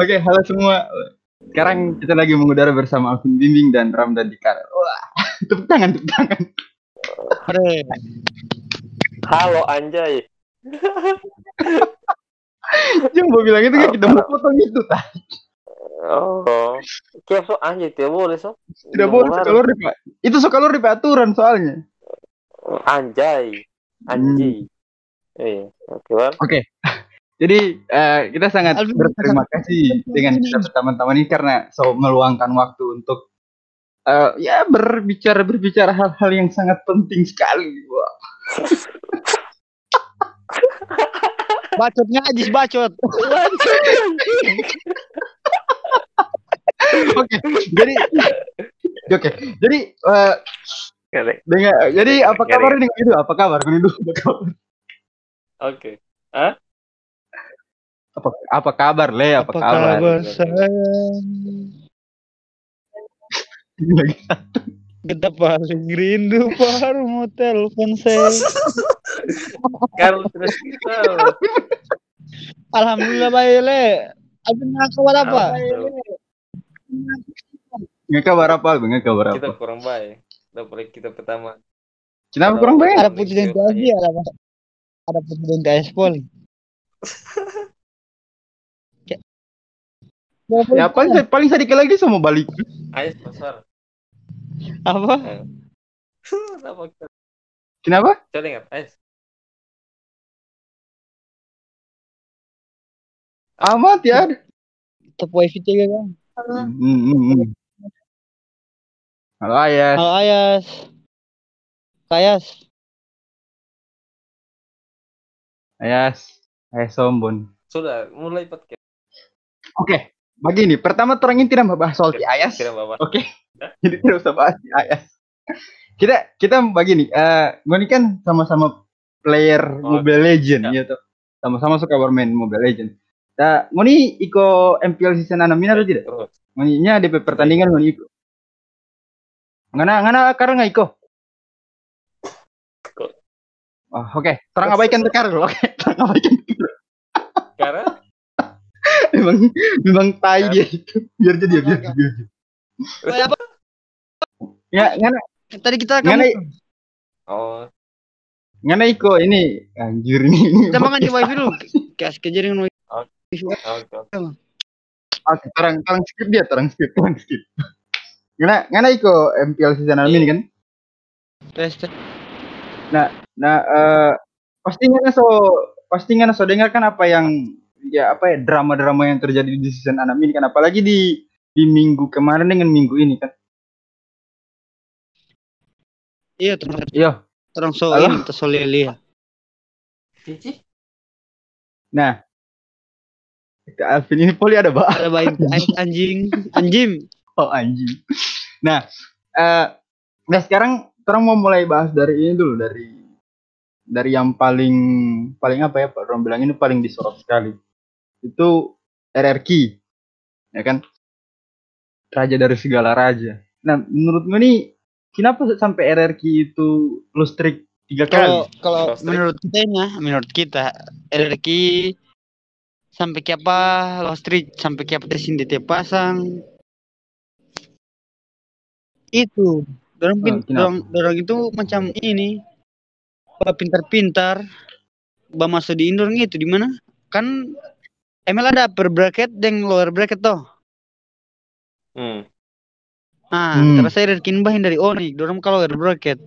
Oke, halo semua. Sekarang kita lagi mengudara bersama Alvin Bimbing dan Ramdan Dikar. Wah, tepuk tangan, tepuk tangan. Hore. Halo anjay. Yang mau bilang itu kan kita mau potong itu, tah. Oh. Kayak so anjay tidak boleh so. Tidak boleh sekalor di Pak. Itu sekalor di aturan soalnya. Anjay. Anjay. Iya, oke Bang. Oke. Jadi eh, kita sangat Alvin, berterima kasih dengan kita teman-teman ini karena so meluangkan waktu untuk eh, ya berbicara berbicara hal-hal yang sangat penting sekali. Wah. Bacotnya Ajis bacot. Oke. Jadi Oke. Jadi eh, Oke. dengan jadi apa kabar ini itu? Apa kabar? Ini dulu apa kabar? Oke. Apa, apa kabar, Le? Apa, Apa kabar? kabar sayang? Kita paling rindu baru mau telepon saya. Kalau terus kita Alhamdulillah baik le. Nak kabar apa? Nggak kabar apa? Nggak kabar kita apa? kurang baik. Dapat kita pertama. Kenapa kurang baik? Ada putih dan ada ada putih dan TS Poli. Ya paling paling sedikit lagi sama balik. Ayo pasar. Apa? Apa kita? Kenapa? Coba ingat, ayo. Amat ya. Top wifi tiga kan? Halo Ayas. Halo Ayas. Kayas. Ayas. Ayas sombon. Sudah mulai podcast. Oke. Begini, pertama terangin tidak membahas soal si Ayas. Oke. Jadi tidak usah bahas si Ayas. Kita kita begini, eh gue ini kan sama-sama player Oh, Mobile Legend ya. ya toh. Sama-sama suka bermain Mobile Legend. Nah, ngoni iko MPL season enam ini atau tidak? Terus. Ngoninya DP pertandingan ngoni iko. Ngana ngana karena nggak iko. Oh, oke. Terang abaikan tekar dulu. Oke, terang abaikan tekar. Karena memang memang tai dia itu. Biar jadi ya, biar biar. Oh, apa? Ya, ngana Tadi kita ngana kamu oh ngana iko ini anjir ini. kita makan di wifi dulu. Kayak kejaring wifi. oke oke. Oke, terang terang skip dia, terang skip, terang skip. Ngana ngana iko MPL season ini kan. Tes tes. Nah, eh pasti ngana so pasti ngana so dengar kan apa yang ya apa ya drama-drama yang terjadi di season 6 ini kan apalagi di di minggu kemarin dengan minggu ini kan. Iya terus Iya. terus so Halo? ini terus Lilia. Cici. Nah, ke Alvin ini poli ada bah. Ada bayi anjing anjing. Oh anjing. Nah, eh nah sekarang orang mau mulai bahas dari ini dulu dari dari yang paling paling apa ya Pak Rom bilang ini paling disorot sekali. Itu RRQ. Ya kan? Raja dari segala raja. Nah, menurut gue nih kenapa sampai RRQ itu lustrik tiga Kalau kali? kalau menurut kita ya, menurut kita RRQ sampai ke apa Lost Street sampai ke apa tesin di tiap pasang itu dorong pin, Oh, dorong, dorong itu macam ini pintar-pintar bah masuk di indoor gitu di mana kan ML ada upper bracket dan lower bracket toh Hmm. Nah, Hmm. terus saya dari bahin dari Onyx, dorong kalau lower bracket.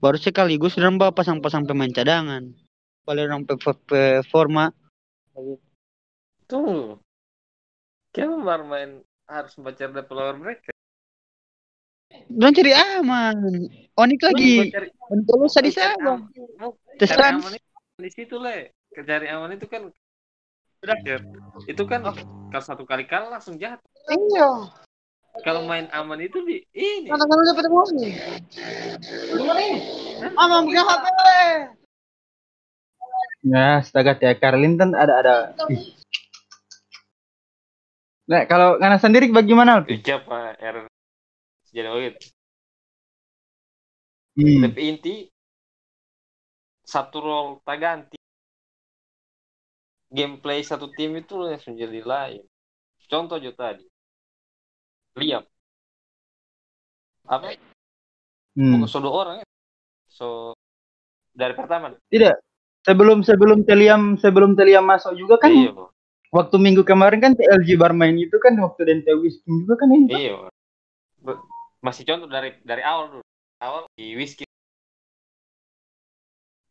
Baru sekaligus dorong bawa pasang-pasang pemain cadangan. Paling orang pe- pe- performa. Tunggu. Kenapa baru main harus baca developer mereka? Dorong cari aman. Onyx lagi. Onyx lu trans. aman itu di situ le. Cari aman itu kan berakhir. Itu kan kalau satu kali kalah langsung jahat. Iya. Kalau main aman itu di ini. Mana kan dapat Onyx. Aman bukan HP. Ya, astaga ya Carlinton ada ada. Nah, kalau Ngana sendiri bagaimana? Ucap Pak R. Jadi begitu. Hmm. Tapi inti satu role tak ganti. Gameplay satu tim itu langsung jadi lain. contoh aja tadi liam apa Hmm. bukan so dua orang ya so dari pertama Tidak. Sebelum sebelum Teliam sebelum Teliam masuk juga kan iya bro waktu minggu kemarin kan TLG Barmain itu kan waktu Dente Whisking juga kan ini. iya bro. Masih contoh dari dari awal dulu awal di whisky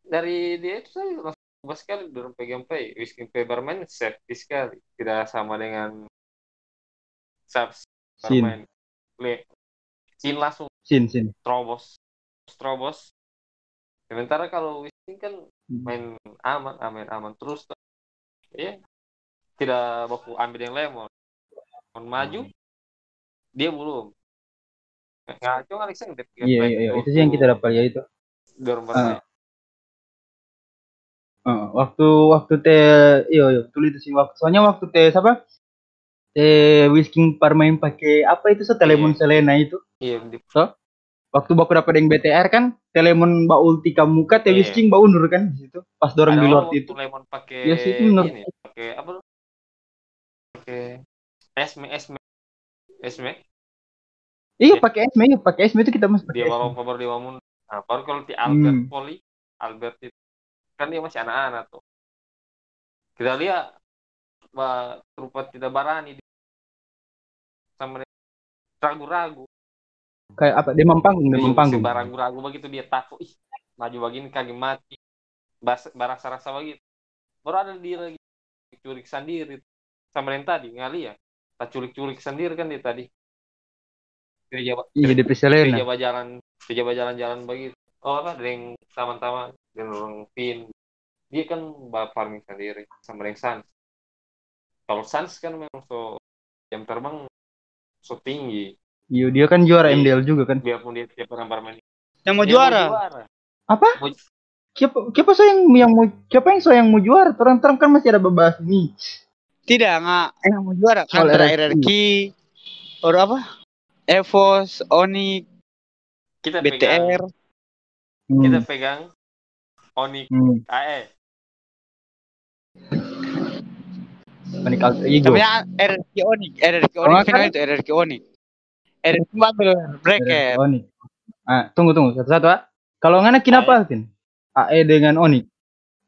dari dia itu saya bebas sekali dorong pegang pay whisky pay barman safety sekali. Tidak sama dengan subs Sin, Le- sin langsung sin, sin. terobos. Terobos. Sementara kalau whisky kan main aman aman aman terus. Ya tidak baku ambil yang lemon. Lemon maju dia belum. Ngaco Alexander Iya, iya, iya. Itu sih yang kita dapat ya itu. dorong Ah. Heeh, waktu waktu teh iya iya betul itu sih. Waktu soalnya waktu teh siapa? Teh whisking parmain pakai apa itu so telemon Iya. selena itu? Iya di waktu baku dapat yang BTR kan telemon mbak ulti kamu teh Iya. whisking mbak undur kan di situ pas dorong ada di orang Lord waktu itu lemon pakai Iya sih, itu menurut- ini pakai apa tuh? Pakai esme esme. Esme? Iya Iya. pakai esme iya pakai esme itu kita masih pakai dia esme. Baru baru dia bangun nah baru kalau di Albert Hmm. Poli Albert itu kan dia masih anak-anak tuh. Kita lihat bah, rupa tidak barani sama dia ragu-ragu. Kayak apa? Demam panggung demam Iya, panggung masih ragu-ragu begitu dia takut ih maju begini kaki mati. Bas, barasa-rasa begitu. Baru ada dia lagi curik sendiri. Sama yang tadi ngali ya tak curik-curik sendiri kan dia tadi. Dia jawab iya dia jalan jalan dia jalan-jalan begitu oh apa ada yang taman-taman dan orang pin dia kan farming sendiri sama yang Sans kalau Sans kan memang so jam terbang so tinggi iya dia kan juara Iya. MDL juga kan biarpun dia tiap orang bermain Yang mau dia juara. apa Mau- siapa siapa so yang yang mau siapa yang so yang mau juara terang terang kan masih ada bebas nih Tidak, nggak yang mau juara. Soal Antara RRQ. RRQ, or apa? Evos, Onyx, kita pegang BTR. Hmm. kita pegang Onyx Hmm. AE alter ego Sebenarnya RRQ Onyx, RRQ Onyx nggak final kan- itu RRQ Onyx. RRQ ambil bracket. Onyx. Ah, tunggu tunggu satu-satu ah. Kalau ngana kenapa Alvin? AE dengan Onyx.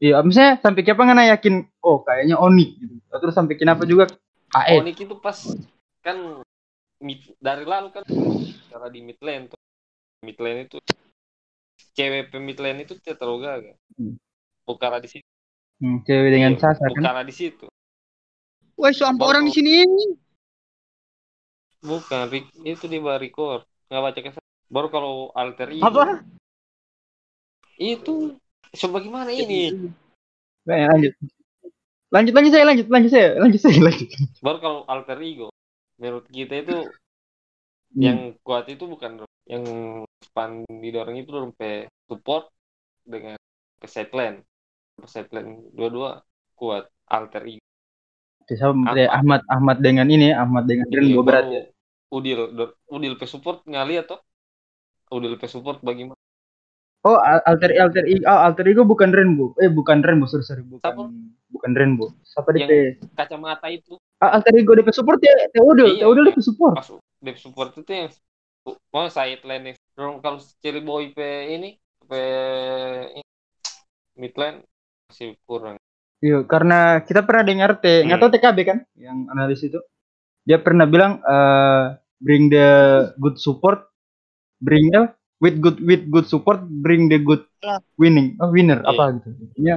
Iya, misalnya sampai siapa ngana yakin oh kayaknya Onyx gitu. Terus sampai kenapa juga AE? Onyx itu pas kan mid, dari lalu kan cara di mid lane tuh mid lane itu cewek mid lane itu tidak terlalu gagal Hmm. Bukara di situ Hmm, cewek dengan Iya, Sasa kan. Bukara di situ Wah, so Baru- orang di sini ini. bukan itu di record nggak baca ke sana baru kalau alter ego Apa? itu so bagaimana ini Baik, lanjut. Lanjut lanjut saya lanjut lanjut saya lanjut saya lanjut. baru kalau alter ego menurut kita itu Hmm. yang kuat itu bukan yang span didorong itu sampai support dengan ke side lane ke side lane dua-dua kuat alter ego sama Apa? eh, Ahmad Ahmad dengan ini Ahmad dengan Iya, Rainbow berat ya. Udil Udil pe support nggak lihat toh Udil pe support bagaimana Oh, al- alter alter ego oh, alter ego bukan Rainbow. Eh bukan Rainbow, sorry sorry bukan Siapa? bukan Rainbow. Siapa DP? kacamata itu Ah, alter ego DP support ya, Teodol, Iya, Teodol oke. DP support. pas Dev support itu yang mau side lane kalau Cherry Boy pe ini pe ini, mid lane masih kurang Iya, karena kita pernah dengar T, nggak Hmm. tahu TKB kan, yang analis itu. Dia pernah bilang eh, bring the good support, bring the with good with good support, bring the good winning, oh, winner Iya. apa gitu. Intinya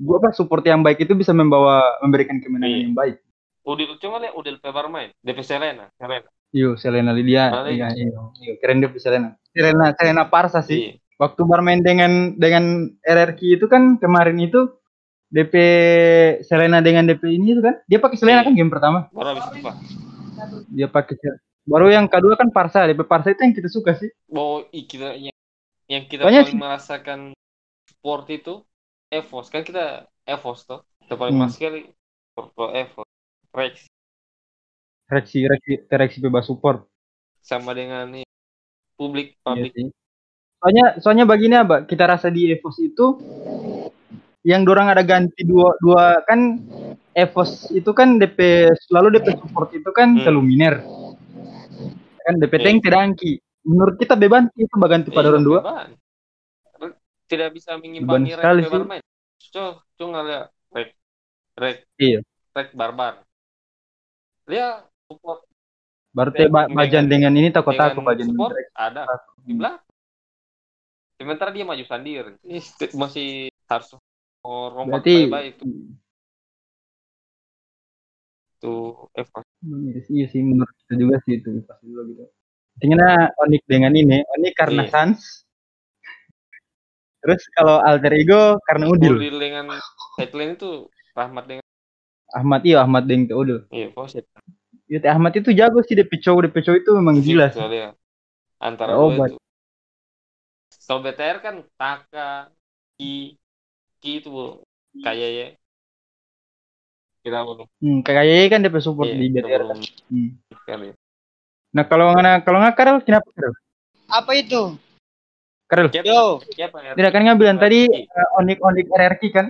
gua apa support yang baik itu bisa membawa memberikan kemenangan Iya. yang baik. Udil cuma lihat Udil pe bermain DP Selena Selena Iya, Selena Lydia, iya, iya, iya, keren dia Selena. Selena, Selena Parsa sih. iya Waktu bermain dengan dengan RRQ itu kan kemarin itu DP Selena dengan DP ini itu kan, dia pakai Selena Iya. kan game pertama. baru habis itu pak dia pakai baru yang kedua kan Parsa DP Parsa itu yang kita suka sih i- kita yang, yang kita Soalnya paling merasakan support itu Evos kan kita Evos toh kita paling Hmm. sekali Evos Rex reaksi reaksi reaksi bebas support sama dengan ini, publik Iya publik sih. soalnya soalnya begini apa kita rasa di Evos itu yang dorang ada ganti dua dua kan Evos itu kan DP selalu DP support itu kan Hmm. ke Luminer. Kan DP Iya. tank tidak angki. Menurut kita beban itu baganti pada Iya, round 2. beban. Tidak bisa mengimbangi rek bermain. Coba, coba ngeliat rek, rek, Iya. rek barbar. Dia support Berarti ba Dengan- bajan dengan ini takut aku dengan bajan support ada di belakang. Sementara dia maju sendiri. Masih harus mau rombak Berarti baik-baik itu, itu Evos. Iya sih, menurut kita juga sih itu pas dulu gitu. Intinya Onik dengan ini, Onik karena Iya. Sans. Terus kalau alter ego karena Udil. Udil dengan headline itu Rahmat dengan Ahmad iya Ahmad Deng tuh Udil. iya Foset. Ya Teh Ahmad itu jago sih DP cowok, DP cowok itu memang gila sih. Soalnya antara Oh, dua itu. Kalau BTR kan Taka, Ki, Ki itu Bu. kayak ya. Kita belum. Hmm, kayaknya kan DP support Iya, di BTR. belum Hmm. Nah kalau nggak kalau nggak Karel kenapa Karel? Apa itu? Karel? Yo, ya? tidak kan nggak bilang tadi eh, Onik Onik RRQ kan?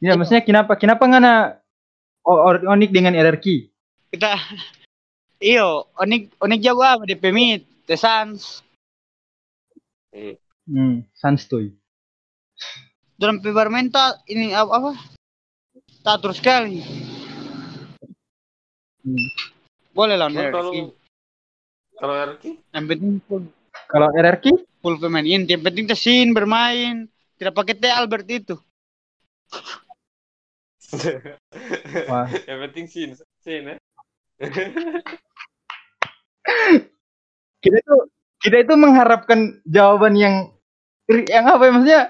Ya Iya. maksudnya kenapa kenapa nggak Onik dengan RRQ? Kita iyo onik onik jago apa di pemit the Suns Iya. Hmm, Sanstoy. dalam mental ini apa, apa tak terus sekali Hmm. boleh lah kalau kalau RK yang penting full, Kalau RRQ? full pemain inti yang penting tesin bermain tidak pakai T Albert itu Wah. yang penting sin sin ya. Kita itu kita itu mengharapkan jawaban yang yang apa ya maksudnya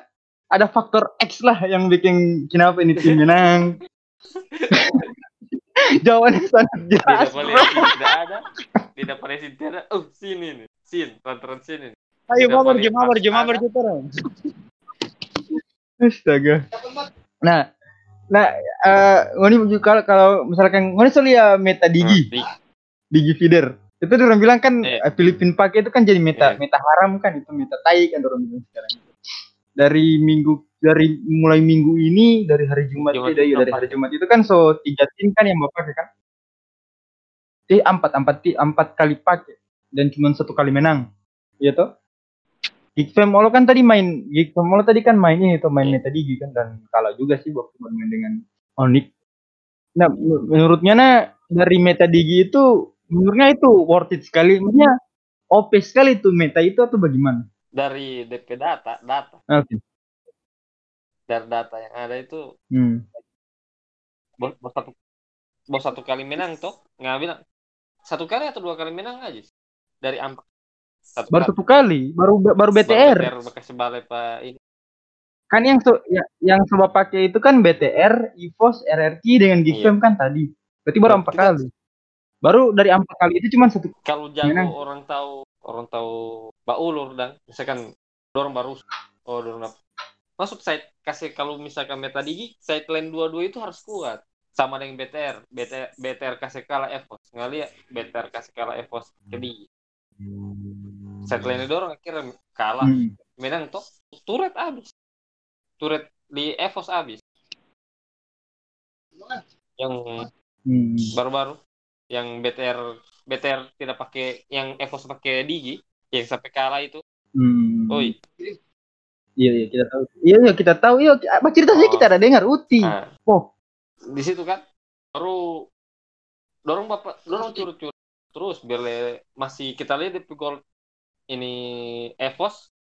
ada faktor X lah yang bikin kenapa ini tim menang. Jawabannya sangat tidak jelas. boleh bro. sin tidak ada tidak boleh tidak ada oh sin ini sin lantaran sin ini ayo Tidak mabar boleh jom mabar jom ada. mabar jom terang Astaga. Nah, nah, eh Ngoni juga kalau kalau misalkan Ngoni soal ya meta digi, Di- digi feeder. Itu orang bilang kan Iya. eh, Filipin pakai itu kan jadi meta Iya. meta haram kan itu meta tai kan orang bilang sekarang. Dari minggu dari mulai minggu ini dari hari Jumat, Jumat itu, itu dari hari Jumat itu kan so tiga tim kan yang bapak kan. Eh empat empat empat kali pakai dan cuma satu kali menang. Iya toh? Geekfam Olo kan tadi main Geekfam Olo tadi kan main ini tuh main Iya. meta digi kan dan kalah juga sih waktu bermain dengan Onyx. Nah, men- menurutnya nah dari meta digi itu menurutnya itu worth it sekali. Maksudnya OP sekali tuh meta itu atau bagaimana? dari DP data data Oke. dari data yang ada itu Hmm. bos, bos satu bos satu kali menang toh nggak bilang satu kali atau dua kali menang aja dari ampak satu Baru kali. satu kali, baru baru Baru BTR. BTR balai pak ini Kan yang so, ya, yang coba pakai itu kan BTR, EVOS, RRQ dengan Geekfam kan tadi. Berarti baru Iya, empat kali. Baru dari empat kali itu cuma satu. kalau jago Menang. orang tahu orang tahu Mbak Ulur dan misalkan dorong baru oh dorong apa maksud saya kasih kalau misalkan meta digi side lane dua-dua itu harus kuat sama dengan BTR BTR BTR kasih kalah Evos nggak lihat BTR kasih kalah Evos ke digi side lane dorong akhirnya kalah Hmm. menang toh turret habis turret di Evos habis yang Hmm. baru-baru yang BTR BTR tidak pakai yang Evos pakai digi yang sampai kalah itu Hmm. oi Iya, iya kita tahu. Iya, iya kita tahu. Iya, apa ceritanya Oh. kita ada dengar Uti. Nah, Oh. di situ kan baru dorong bapak dorong curut-curut terus biar masih kita lihat di gol ini Evos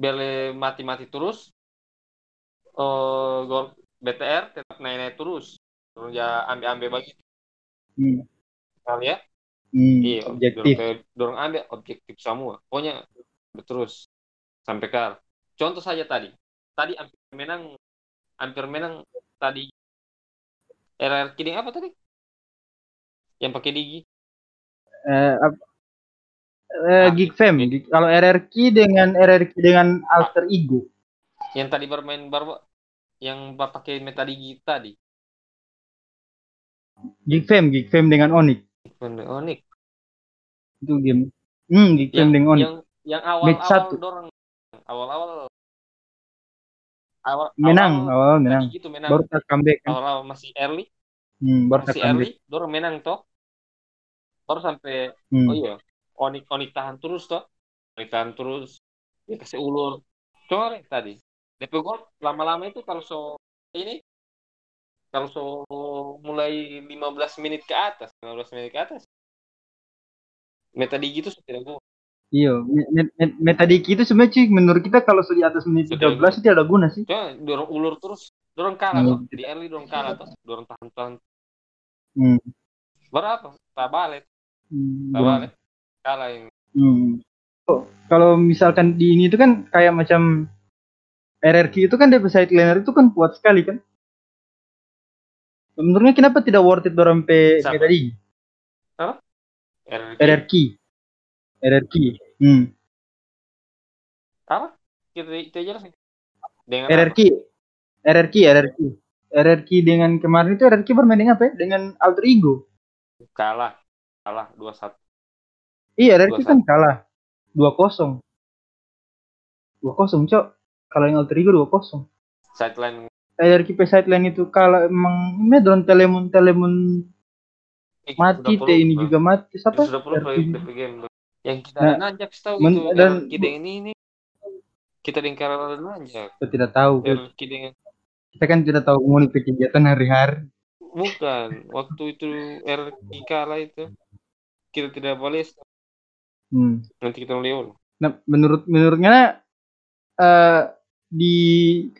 biar le mati-mati terus. Eh gol BTR tetap naik-naik terus. Terus ya ambil-ambil bagi Hmm. kali ya? Hmm. iya Objektif. dorong, dorong ambil objektif semua. Pokoknya terus. Sampai kalah contoh saja tadi. Tadi hampir menang hampir menang tadi. RR Kidding apa tadi? Yang pakai digi. Eh, eh, Ah, Geek Fam. Kalau RRQ dengan RRQ dengan alter ego. yang tadi bermain baru yang pakai meta digi tadi Geek Fam, Geek Fam dengan Onyx. Onyx Itu game. Hmm, Geek Fam dengan Onyx. yang yang awal-awal dorong awal-awal awal menang, awal, awal menang. gitu menang. Baru tak comeback kan. Awal-awal masih early, Hmm, baru masih comeback. early, dorong menang toh. Baru sampai Hmm. oh iya, Onik Onik tahan terus toh. Onik tahan terus. Dia kasih ulur. Coba tadi. DP gol lama-lama itu kalau so ini kalau so mulai 15 menit ke atas, 15 menit ke atas. Meta di gitu so tidak gol. Iya, me- me- me- metadiki itu sebenarnya cuy, menurut kita kalau sudah di atas menit Sudah 13 itu tidak ada guna sih. Coba dorong ulur terus, dorong kalah Hmm. toh. Di early dorong kalah toh, dorong tahan-tahan. Hmm. Baru apa? Tak balik, Hmm, tak balik. Kalah ini. Hmm. Oh, Kalau misalkan di ini itu kan kayak macam RRQ itu kan DP side laner itu kan kuat sekali kan. Menurutnya kenapa tidak worth it dorong pe Siapa? metadiki? RRQ. RRQ. RRQ. Hmm. Apa? Kita kita jelasin. Dengan RRQ. RRQ, RRQ. RRQ dengan kemarin itu RRQ bermain dengan apa ya? Dengan alter ego. apa? Kalah. Kalah 2-1. Iya, 2-1. kan kalah. 2-0. 2-0, Cok. Kalau yang alter ego 2-0. Sideline RRQ pe sideline itu kalah emang ini drone telemon telemon eh, mati teh ini juga mati siapa? Sudah perlu game. Yang kita Nah, nanjak tahu men- itu dan- RRQ dengan ini. Kita dengan cara nanjak. Kita tidak tahu. Dengan Kita kan tidak tahu pe kegiatan hari-hari. bukan waktu itu RRQ kalah itu kita tidak boleh Hmm. nanti kita lihat. Nah, menurut menurutnya eh di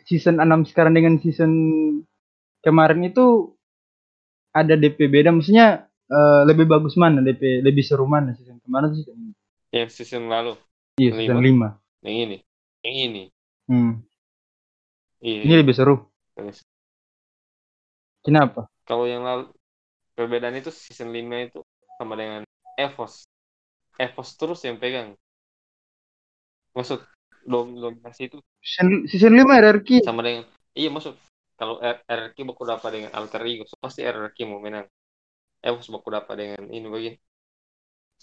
season 6 sekarang dengan season kemarin itu ada DP beda maksudnya eh, lebih bagus mana DP lebih seru mana season kemarin season ini? Yang season lalu Iya, season 5. yang ini, yang ini. Hmm. Iya. Ini lebih seru. Kenapa? Kalau yang lalu perbedaan itu season 5 itu sama dengan Evos. Evos terus yang pegang. Maksud dom dominasi itu Season, season 5 RRQ. sama dengan iya maksud kalau RRQ baku dapat dengan alter ego so pasti RRQ mau menang. Evos baku dapat dengan ini begini.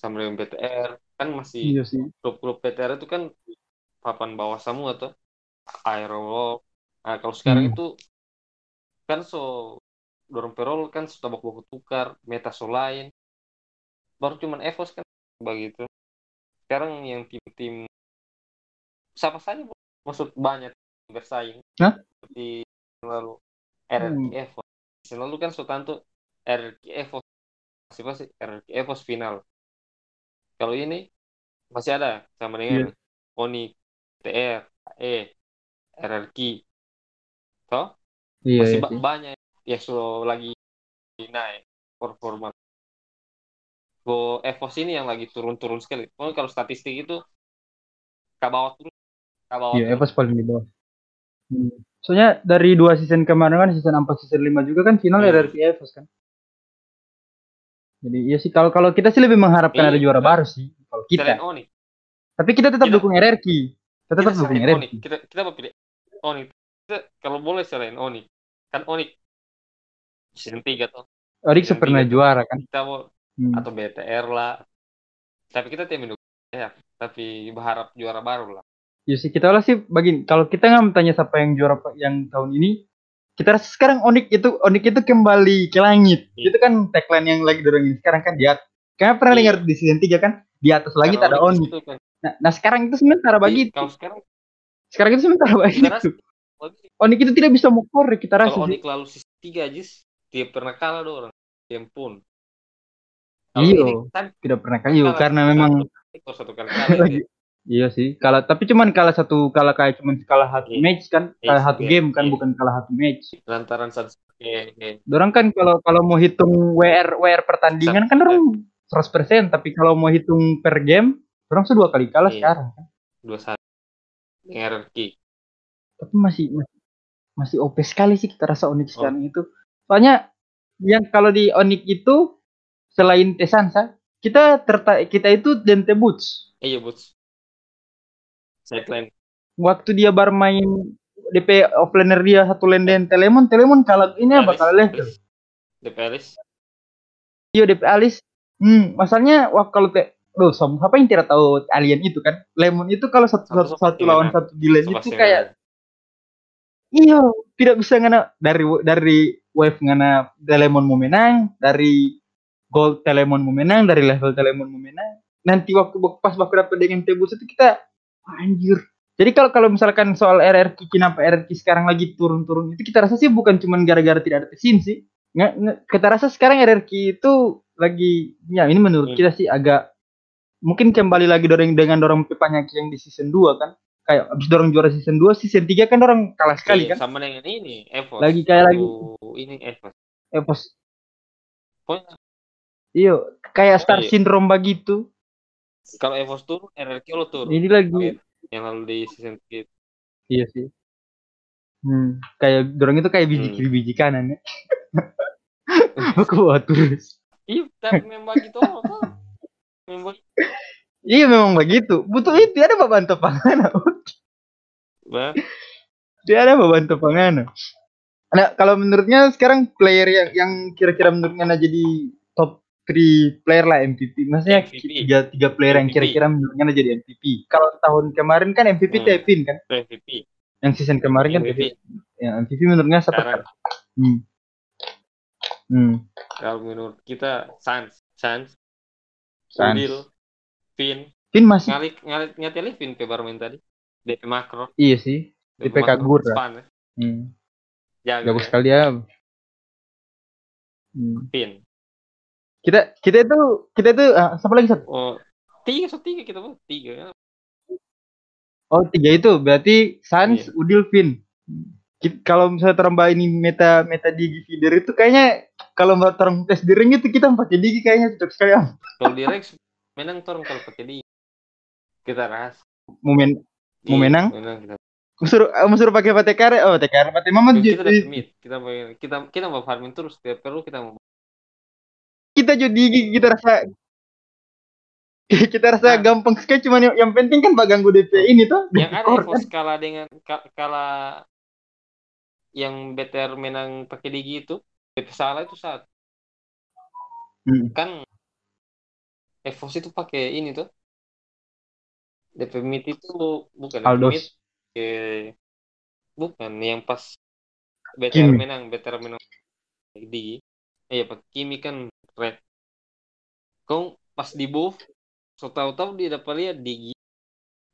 Sama dengan BTR kan masih Iya sih. klub-klub BTR itu kan papan bawah semua tuh. Aerolog. Nah, kalau sekarang Hmm. itu kan so dorong perol kan sudah baku tukar meta so lain baru cuman Evos kan begitu. Sekarang yang tim-tim siapa saja maksud banyak bersaing. Hah? seperti lalu RRQ Hmm. Evos lalu kan so tanto RRQ Evos masih pasti RRQ Evos final. Kalau ini masih ada sama dengan Oni TR E RRQ toh? Iya, masih sih. banyak ya so lagi naik performa Go Evos ini yang lagi turun-turun sekali. Pokoknya kalau statistik itu ke bawah terus, ke bawah Iya. Evos paling di bawah. Hmm. Soalnya dari dua season kemarin kan season 4 season 5 juga kan final Hmm. RRQ Evos kan. Jadi iya sih kalau kalau kita sih lebih mengharapkan Iya. ada juara baru sih kalau kita. Oni, Tapi kita tetap Kita- dukung RRQ. Kita tetap dukung Oni, RRQ. kita kita mau pilih Oni. Kita, kalau boleh selain Oni, kan Oni season 3 tuh. Yang pernah juara kan. Kita mau Hmm. atau BTR lah. Tapi kita mendukung ya, tapi berharap juara baru lah. Ya sih kita lah sih bagi kalau kita nggak tanya siapa yang juara yang tahun ini, kita rasa sekarang Onik itu Onik itu kembali ke langit. Iya. Itu kan tagline yang lagi dorongin sekarang kan di atas. Kayaknya pernah Iya. dengar di season 3 kan di atas lagi tak Karena ada Onik. itu kan. Nah, nah sekarang itu sementara Iya, begitu. Kalau sekarang Sekarang itu sementara kita rasa begitu. Onik itu tidak bisa mukor kita rasa kalau. Onik lalu season 3 Jis, dia pernah kalah do orang. Dia pun. Iya. kan Tidak pernah kayu karena memang satu, satu kali lagi dia. iya sih. Kalah tapi cuman kalah satu kalah kayak cuman kalah satu Iya. match kan, Iya, kalah satu iya, game kan iya. bukan kalah satu match. lantaran satu eh, eh, Dorang kan kalau kalau mau hitung WR WR pertandingan kan dorang 100%, tapi kalau mau hitung per game, dorang sudah dua kali kalah Iya. sekarang kan. dua satu RRQ. Tapi masih masih, masih OP sekali sih kita rasa Onyx Oh. sekarang itu. Soalnya yang kalau di Onyx itu selain Tesansa, kita tertarik kita itu Dente Boots. Eh, iya boots. Sideline. Waktu dia bermain DP offlaner dia satu lane Telemon, Telemon kalah ini apa Alice, kalah level. DP Alice. Iya DP Alice. Hmm, masalahnya wah kalau te Loh, som, siapa yang tidak tahu alien itu kan? Lemon itu kalau satu, Satu satu, sama satu lawan satu di lane itu kayak menang. Iya, tidak bisa ngana dari dari wave ngana Telemon mau menang, dari gold Telemon mau menang, dari level Telemon mau menang. Nanti waktu pas waktu dapat dengan Tebus itu kita anjir. Jadi kalau kalau misalkan soal RRQ kenapa RRQ sekarang lagi turun-turun itu kita rasa sih bukan cuma gara-gara tidak ada pesin sih. Nggak, nggak, kita rasa sekarang RRQ itu lagi ya ini menurut Hmm. kita sih agak mungkin kembali lagi dorong dengan dorong pipanya yang di season 2 kan. Kayak abis dorong juara season 2, season 3 kan orang kalah sekali Iya, kan. sama dengan ini Evos Lagi kayak lagi ini Evos pokoknya Iya, kayak star Iya. syndrome begitu. kalau Evos turun RRQ lo turun Ini lagi yang lalu di season 3 iya sih. Hmm, kayak dorong itu kayak biji Hmm. kiri biji kanan ya. Aku buat terus. iya tapi memang gitu tuh. memang Iya memang begitu. Butuh itu ada beban topangana. Bah, Dia ada beban topangana. Nah, kalau menurutnya sekarang player yang yang kira-kira menurutnya nah jadi 3 player lah MVP. Maksudnya MVP. tiga tiga player yang MVP. kira-kira menurutnya jadi MVP. Kalau tahun kemarin kan MVP Hmm. Tevin kan. MVP Yang season kemarin kan MVP. Ya, MVP menurutnya siapa? Hmm. Hmm. kalau menurut kita Sans Sans Sans. Udil Vin Vin masih ngalik ngalik ngateli Vin ke main tadi DP makro iya sih. DP kabur, ya. span ya. Hmm. jaga Bagus ya. sekali ya. Hmm. Vin Kita kita itu kita itu ah, siapa lagi satu? oh tiga so tiga kita buat tiga. Oh tiga itu berarti Sans, Iya. Udil, Vin. Ki- Kalau misalnya terambah ini meta meta digi feeder itu kayaknya kalau mau terang tes di ring itu kita pakai digi kayaknya cocok sekali kalau di Rex menang torong kalau pakai di kita ras Mau men Mau Iya, menang? kita ah, mau suruh pakai patekare oh patekare pate mama kita jadi dapat mid kita mau kita kita mau farming terus tiap perlu kita mau kita jadi kita rasa kita rasa Nah. gampang sekali cuman yang, yang penting kan pak ganggu DP ini tuh yang DP ada Evos kalah dengan ka- kalah yang better menang pakai digi itu itu salah itu saat Hmm. kan Evos itu pakai ini tuh DP mid itu bukan DP Aldos. mid ke bukan yang pas better Kimi. menang better menang digi iya pakai Kimi kan red. Kau pas di buff so tahu-tahu dia dapat lihat digi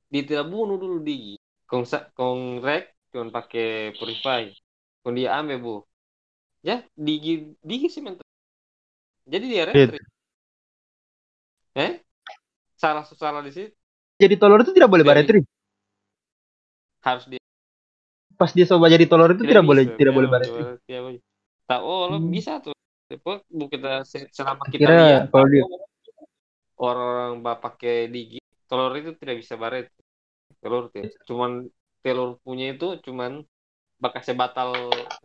dia tidak bunuh dulu digi kong kong rek cuma pakai purify. Kong dia ambil bu ya digi digi sih mental. Jadi dia Iya. retreat. Eh? Salah salah di situ. Jadi tolor itu tidak boleh baretri? Harus dia. Pas dia coba jadi tolor itu tidak, boleh bisa, tidak boleh boleh, baretri. tak oh lo Hmm. bisa tuh Bu kita se- selama kita Kira lihat kalau dia orang bapak pakai digi telur itu tidak bisa baret. Telur tidak cuman telur punya itu cuman bakasnya batal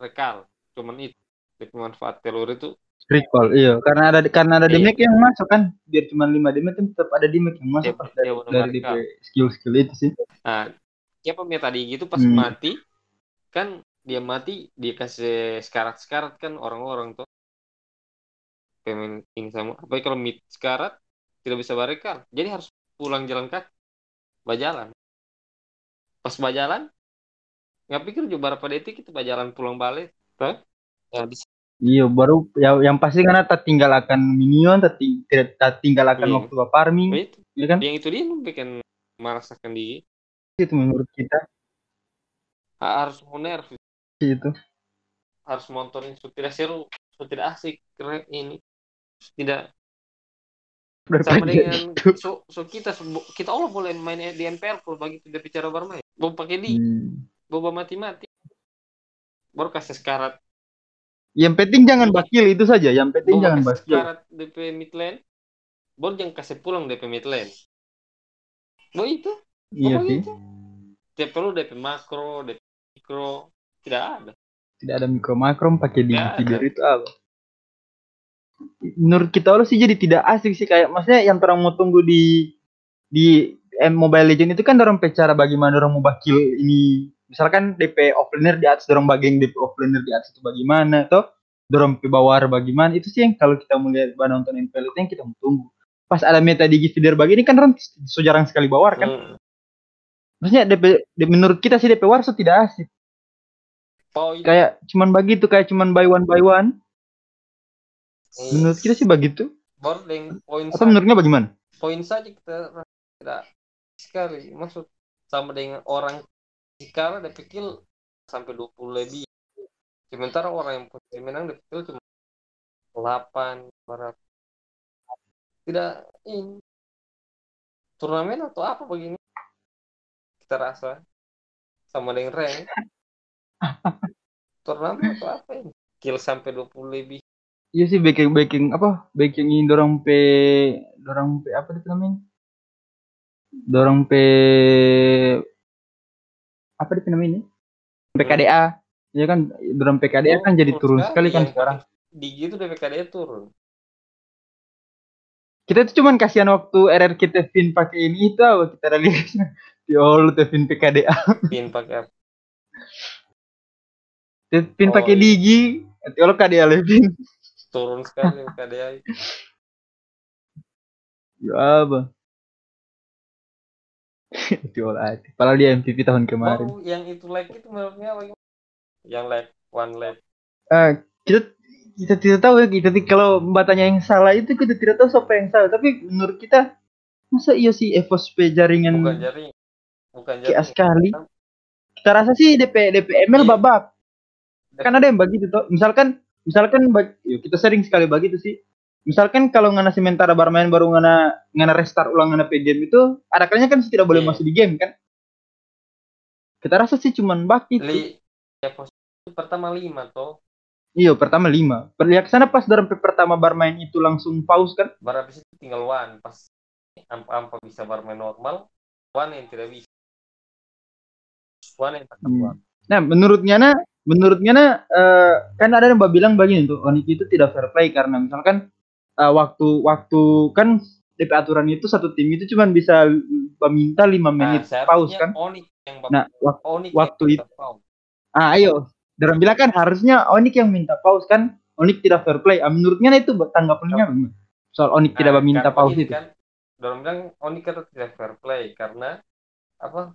rekal cuman itu Jadi manfaat telur itu. Recall iya karena ada karena ada Iya. damage yang masuk kan biar cuma 5 damage kan tetap ada damage yang masuk pas dari, iya, dari skill skill itu sih. Nah siapa meta digi itu pas Hmm. mati kan dia mati dia kasih sekarat sekarat kan orang-orang tuh pemain ini sama. Apa kalau mid sekarat tidak bisa barekal jadi harus pulang jalan kaki. Bajalan pas bajalan nggak pikir juga berapa detik kita bajalan pulang balik. Tuh. ya bisa iya baru ya, yang pasti karena tak tinggal akan minion tak, ting- tidak tak tinggal akan Iya. waktu farming itu. ya kan? Yang itu dia bikin merasakan digi itu menurut kita. Ha- harus mau nerf itu. Harus monitoring so tidak seru tidak asik keren ini tidak. Sama dengan itu. so, so kita so- kita Allah boleh main di NPL kalau bagi tidak bicara bermain mau pakai di Hmm. boba mati-mati. Baru kasih sekarat. Yang penting jangan bakil itu saja. Yang penting boba jangan bakil. sekarat DP mid lane baru jangan kasih pulang DP mid lane Bo itu. Iya sih itu. Tidak perlu DP makro DP mikro tidak ada. Tidak ada mikro makro pakai di feeder itu apa menurut kita Allah sih jadi tidak asik sih. Kayak maksudnya yang orang mau tunggu di di M Mobile Legend itu kan orang cara bagaimana orang mau bakil ini. Misalkan DP offlaner di atas dorong bagian DP offlaner di atas itu bagaimana toh? Dorong pe bawah bagaimana? Itu sih yang kalau kita melihat bah, nonton MPL itu yang kita mau tunggu. Pas ada meta di feeder bagi ini kan orang so jarang sekali bawar kan? Hmm. maksudnya DP, di- menurut kita sih DP Warso tidak asik. Poin kayak cuman begitu kayak cuman buy one buy one. eh, menurut kita sih begitu. Baru dengan poin atau menurutnya bagaimana? Poin saja kita tidak sekali. Maksud sama dengan orang sekarang dia pikir sampai 20 lebih. Sementara orang yang punya menang dia pikir cuma 8 barat tidak ini turnamen atau apa begini? Kita rasa sama dengan rank. Turnamen atau apa ini? Kill sampai 20 lebih iya sih backing backing apa backing ini dorong pe dorong pe apa itu namanya? Dorong pe apa itu namanya PKDA ya kan dorong PKDA kan jadi turun sekali kan sekarang. Di gitu DPKD turun. Kita tuh cuman kasihan waktu RR kita Vin pakai ini itu apa kita lihat? Di all Tevin PKDA pin pakai apa? Tevin Oh, pakai iya. digi itu kalau KDA Levin turun sekali DPKD ya apa itu olah padahal dia MVP tahun kemarin Baru yang itu lag itu menurutnya apa? Yang lag, one lag. Eh, kita kita tidak tahu ya kita kalau batanya yang salah itu kita tidak tahu siapa yang salah tapi menurut kita masa iya sih EVOS P jaringan Bukan jaring. Bukan KA jaring. sekali kita rasa sih DP DPML Iya. babak kan ada yang begitu toh misalkan misalkan yuk, kita sering sekali begitu sih misalkan kalau ngana sementara bermain baru ngana ngana restart ulang ngana P game itu ada kalanya kan tidak boleh Iya. masuk di game kan kita rasa sih cuman bak itu Li, ya posisi pertama lima toh. iya pertama lima perlihat sana pas dalam pertama bermain itu langsung pause kan Baru habis itu tinggal one. Pas ampa-ampa bisa bermain normal, one yang tidak bisa. One yang tak Hmm. Nah, menurutnya na, menurutnya eh, kan ada yang bilang begini tuh, Onik itu tidak fair play karena misalkan eh, waktu waktu kan DP aturan itu satu tim itu cuma bisa meminta 5 menit Nah, pause seharusnya kan. Onik yang Nah, wak- Onik waktu yang itu- ah ayo, Dalam bilang kan harusnya Onik yang minta pause kan, Onik tidak fair play. Ah, menurutnya itu tanggapannya? Soal Onik tidak Nah, meminta karena pause begini itu. Kan, dorong bilang Onik kata tidak fair play karena apa?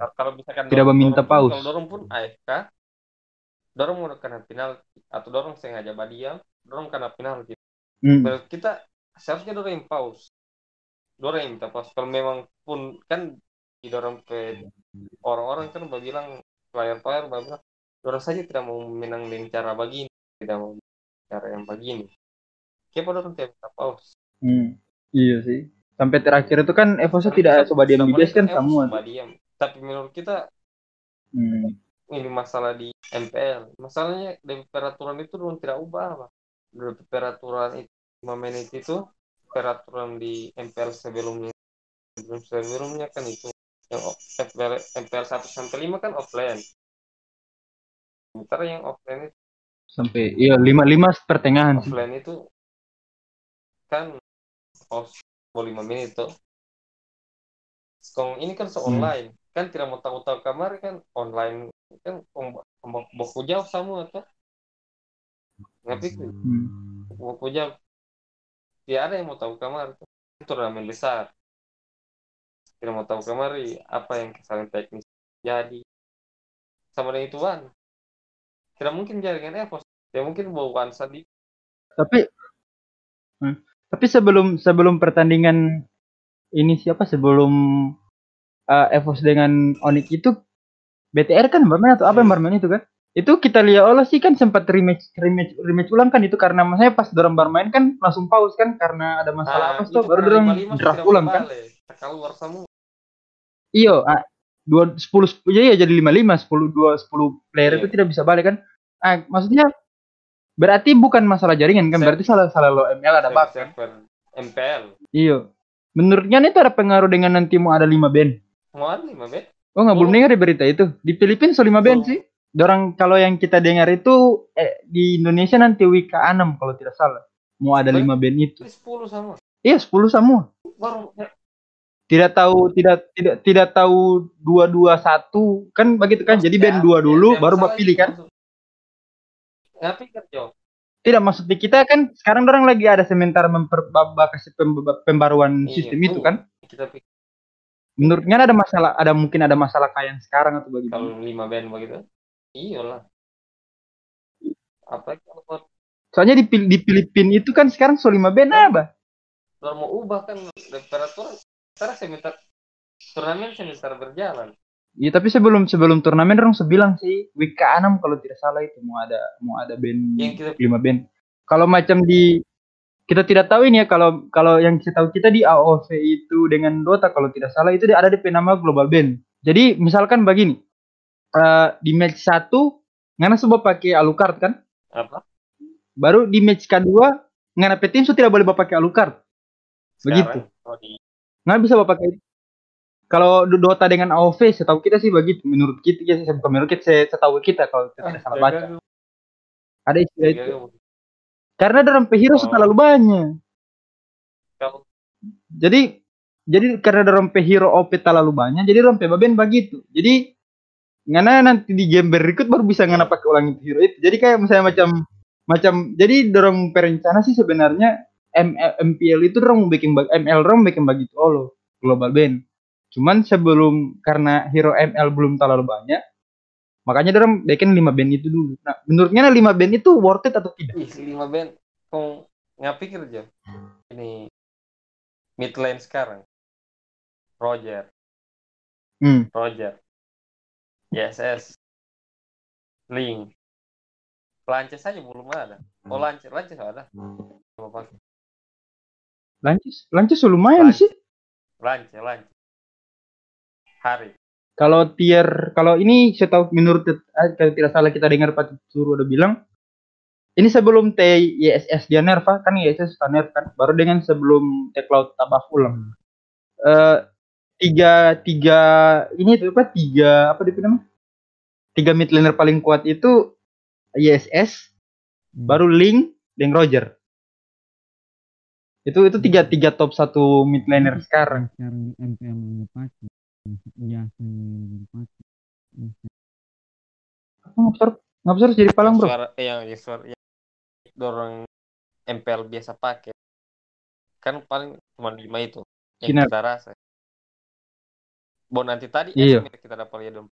Kalau- Kalau misalkan Tidak dorong- meminta dorong pause. Kalau dorong pun AFK, dorong mau kena penalti atau dorong sengaja badiam, dorong kena penalti. Hmm. Menurut kita seharusnya dorong yang pause. Dorong yang minta pause. Kalau memang pun kan didorong ke orang-orang kan bilang player-player bilang dorong saja tidak mau menang dengan cara begini, tidak mau cara yang begini. Kenapa dorong tidak minta pause? Hmm. Iya sih. Sampai terakhir itu kan Evosa tidak coba diam base kan semua. coba diam. Tapi menurut kita Hmm. ini masalah di MPL. Masalahnya dari peraturan itu belum tidak ubah, Pak. Dari peraturan itu 5 menit itu peraturan di MPL sebelumnya sebelum sebelumnya kan itu yang MPL, MPL 1 sampai 5 kan offline. Sementara yang offline itu, Sampai iya 55 pertengahan sih. offline itu kan pause mau 5 menit tuh. Ini kan se-online. Kan tidak mau tahu-tahu kamar kan online kan baku jauh sama tuh. Tapi Hmm. baku jauh. Tidak ada yang mau tahu kamar tuh. Turnamen besar. Tidak mau tahu kamar apa yang kesalahan teknis jadi. Sama dengan ituan. Tidak mungkin jaringan Evos. Ya mungkin bawaan sadi. Tapi Hmm. tapi sebelum sebelum pertandingan ini siapa sebelum uh, Evos dengan Onyx itu BTR kan bermain atau apa yang bermain itu kan? Itu kita lihat Allah sih kan sempat rematch rematch rematch ulang kan itu karena maksudnya pas dorong bermain kan langsung pause kan karena ada masalah apa tuh baru dorong draft ulang kan? Keluar semua. Iyo, ah, dua sepuluh sepuluh ya jadi lima lima sepuluh dua sepuluh player Iya. itu tidak bisa balik kan? Ah, maksudnya berarti bukan masalah jaringan kan? Berarti salah salah lo ML ada bug kan? MPL. Iya. Menurutnya itu ada pengaruh dengan nanti mau ada 5 band. Ada lima bet? Oh nggak belum Oh. dengar ya berita itu. Di Filipina so 5 band Belum. sih. Dorang kalau yang kita dengar itu eh, di Indonesia nanti WK 6 kalau tidak salah. Mau ada. 5 band itu. Sepuluh sama. Iya 10 semua. Baru ya, Tidak tahu tidak tidak tidak tahu 221 kan begitu kan. Jadi band 2 dulu baru bapak pilih kan. Kan Jo? Tidak maksud di kita kan sekarang orang lagi ada sementara memperbabak kasih pem- pembaruan Iya, sistem itu kan. Kita pikir menurutnya ada masalah ada mungkin ada masalah kayak yang sekarang atau bagaimana? Kalau lima band begitu? Iyalah. Apa kalau soalnya di, di Filipina itu kan sekarang so 5 band apa? Kalau mau ubah kan temperatur sekarang semester turnamen semester berjalan. Iya tapi sebelum sebelum turnamen orang sebilang sih week ke-6 kalau tidak salah itu mau ada mau ada band yang kita lima band. Kalau macam di kita tidak tahu ini ya kalau kalau yang kita tahu kita di AOV itu dengan Dota kalau tidak salah itu ada di nama Global Band. Jadi misalkan begini eh, di match satu ngana coba pakai Alucard kan, apa baru di match kedua ngana tim so tidak boleh pakai Alucard. Begitu. di Nggak bisa bawa pakai kalau do- Dota dengan AOV setahu kita sih begitu menurut kita ya bukan menurut kita saya- setahu kita kalau kita tidak salah baca ada istilah itu. Karena dalam hero Oh. terlalu banyak. Kalau jadi jadi karena dalam hero OP terlalu banyak jadi dalam baben begitu. Jadi ngana nanti di game berikut baru bisa ngana pakai ulang hero itu. Jadi kayak misalnya macam macam jadi dorong perencana sih sebenarnya MPL itu dorong bikin ML dorong bikin begitu. Oh loh global band cuman sebelum karena hero ML belum terlalu banyak makanya dorong bikin 5 band itu dulu. Nah menurutnya 5 band itu worth it atau tidak? Ih lima band kau nggak pikir aja ini mid lane sekarang. Roger. Hmm. Roger. YSS Link. Lances saja belum ada. Oh Lances Lances ada? Coba pakai. Lancis Lancis lumayan Lancis. sih. Lances Lances. Hari kalau tier kalau ini saya tahu menurut eh, kalau tidak salah kita dengar Pak Suruh udah bilang ini sebelum T YSS dia nerf kan YSS sudah nerf kan? Baru dengan sebelum T Cloud tabah ulang eh tiga tiga ini itu apa tiga apa dia nama tiga mid laner paling kuat itu YSS baru Link dan Roger. Itu itu tiga tiga top satu mid laner sekarang. sekarang yang pakai ngapsor jadi palang bro suara eh, yang, yang suara yang dorong MPL biasa pakai kan paling cuma lima itu yang Sinar. kita rasa Bon nanti tadi Iya. kita dapat lihat dong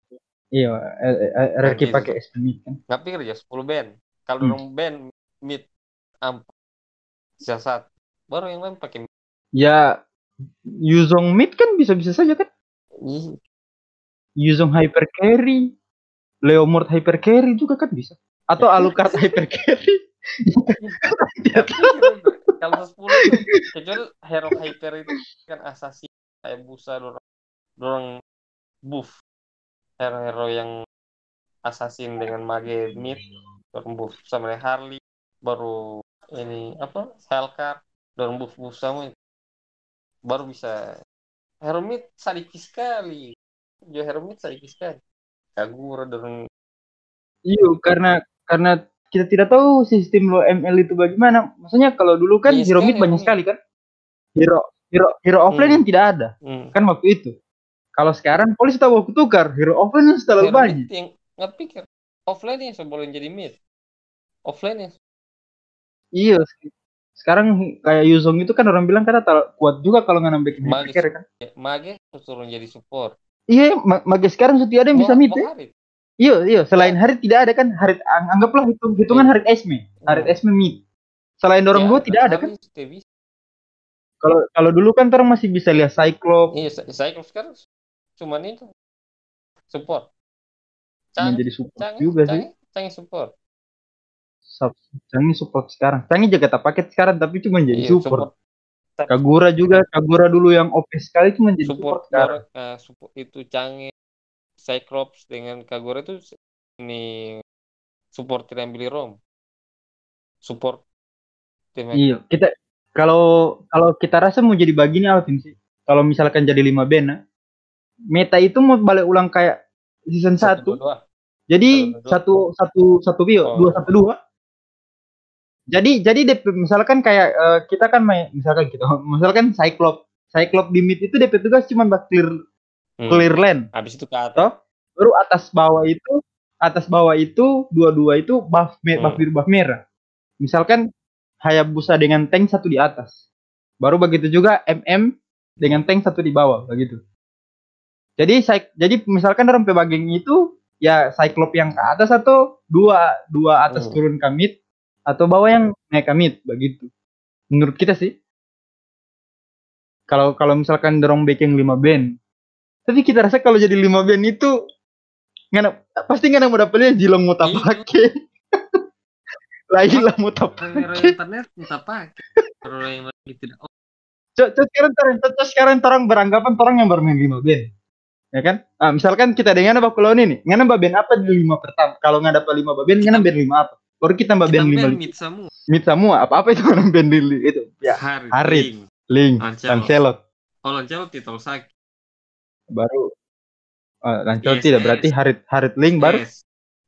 iya eh, eh, RRQ gitu. pakai SP mid kan nggak pikir aja 10 band kalau Hmm. dorong band mid empat sisa baru yang lain pakai Ya Yuzong mid kan bisa-bisa saja kan. Ih, Yuzong hyper carry, Leomord hyper carry juga kan bisa. Atau Alucard hyper carry. Kalau 10 itu kecuali hero hyper itu kan asasi kayak busa dorong dorong buff hero-hero yang assassin dengan mage mid dorong buff sama dengan Harley baru ini apa Hellcat dorong buff buff sama baru bisa hero mid sadiki sekali jo hero mid sadiki sekali Kagura dorong Iya, karena karena kita tidak tahu sistem lo ML itu bagaimana. Maksudnya kalau dulu kan Iya, hero mid banyak sekali kan. Hero hero hero offline Hmm. yang tidak ada hmm. kan waktu itu. Kalau sekarang polisi tahu waktu tukar hero offline yang terlalu banyak. yang nggak pikir offline yang sebelum jadi mid offline yang Iya. Sekarang kayak Yuzong itu kan orang bilang kata tal- kuat juga kalau nggak nambah hyper Magis. carry kan. mage suruh jadi support Iya, ma- mage sekarang sudah ada yang bisa mid ya. Iya, iya. Selain Harit tidak ada kan. Harit ang- anggaplah hitung hitungan Harit Esme. Harit Hmm. Esme mid. Selain dorong Ya, gua tidak ada kan. Kalau kalau dulu kan orang masih bisa lihat Cyclops Iya, kalau sekarang cuman itu support. Canggih, support canggih, juga sih. canggih support. Sub- Canggih support sekarang. Canggih jaga paket sekarang tapi cuma jadi Iya, support. Kagura juga, Kagura dulu yang OP sekali cuma jadi support, support, sekarang. eh, support itu canggih Cyclops dengan Kagura itu ini support tidak beli rom. Support tim Iya, kita kalau kalau kita rasa mau jadi begini Alvin sih. Kalau misalkan jadi 5 band nah, meta itu mau balik ulang kayak season 1. dua, dua. Jadi Satu, dua. satu satu satu bio Oh. dua satu dua. Jadi jadi DP, misalkan kayak eh, kita kan main misalkan kita misalkan Cyclops Cyclops di mid itu DP tugas cuma buat clear Hmm. clear lane. Habis itu ke atas. Baru atas bawah itu atas bawah itu dua-dua itu buff me- buff Hmm. biru buff merah. Misalkan Hayabusa dengan tank satu di atas. Baru begitu juga MM dengan tank satu di bawah begitu. Jadi jadi misalkan orang pebaging itu ya cyclop yang ke atas atau dua dua atas Hmm. turun ke mid atau bawah yang naik mid begitu. Menurut kita sih. Kalau kalau misalkan dorong backing 5 band. Tapi kita rasa kalau jadi 5 band itu ngana, pasti ngana mau dapetnya jilong mau tak Iya. pakai. Lagi lah mau tak pakai. internet entah pakai. Kalau yang lagi tidak oh, Cok, sekarang terang, cok, sekarang orang beranggapan orang yang bermain 5 band. Ya kan? Ah, misalkan kita dengan apa lawan ini, ngana band apa di lima pertama? Kalau nggak dapat lima band, ngana band lima apa? Baru kita mbak band lima mid semua. mid semua apa apa itu orang band di itu ya Harit. Harit. Link. link Lancelot. Oh Lancelot titel sakit. baru uh, Lancelot tidak berarti Harit Harit link baru.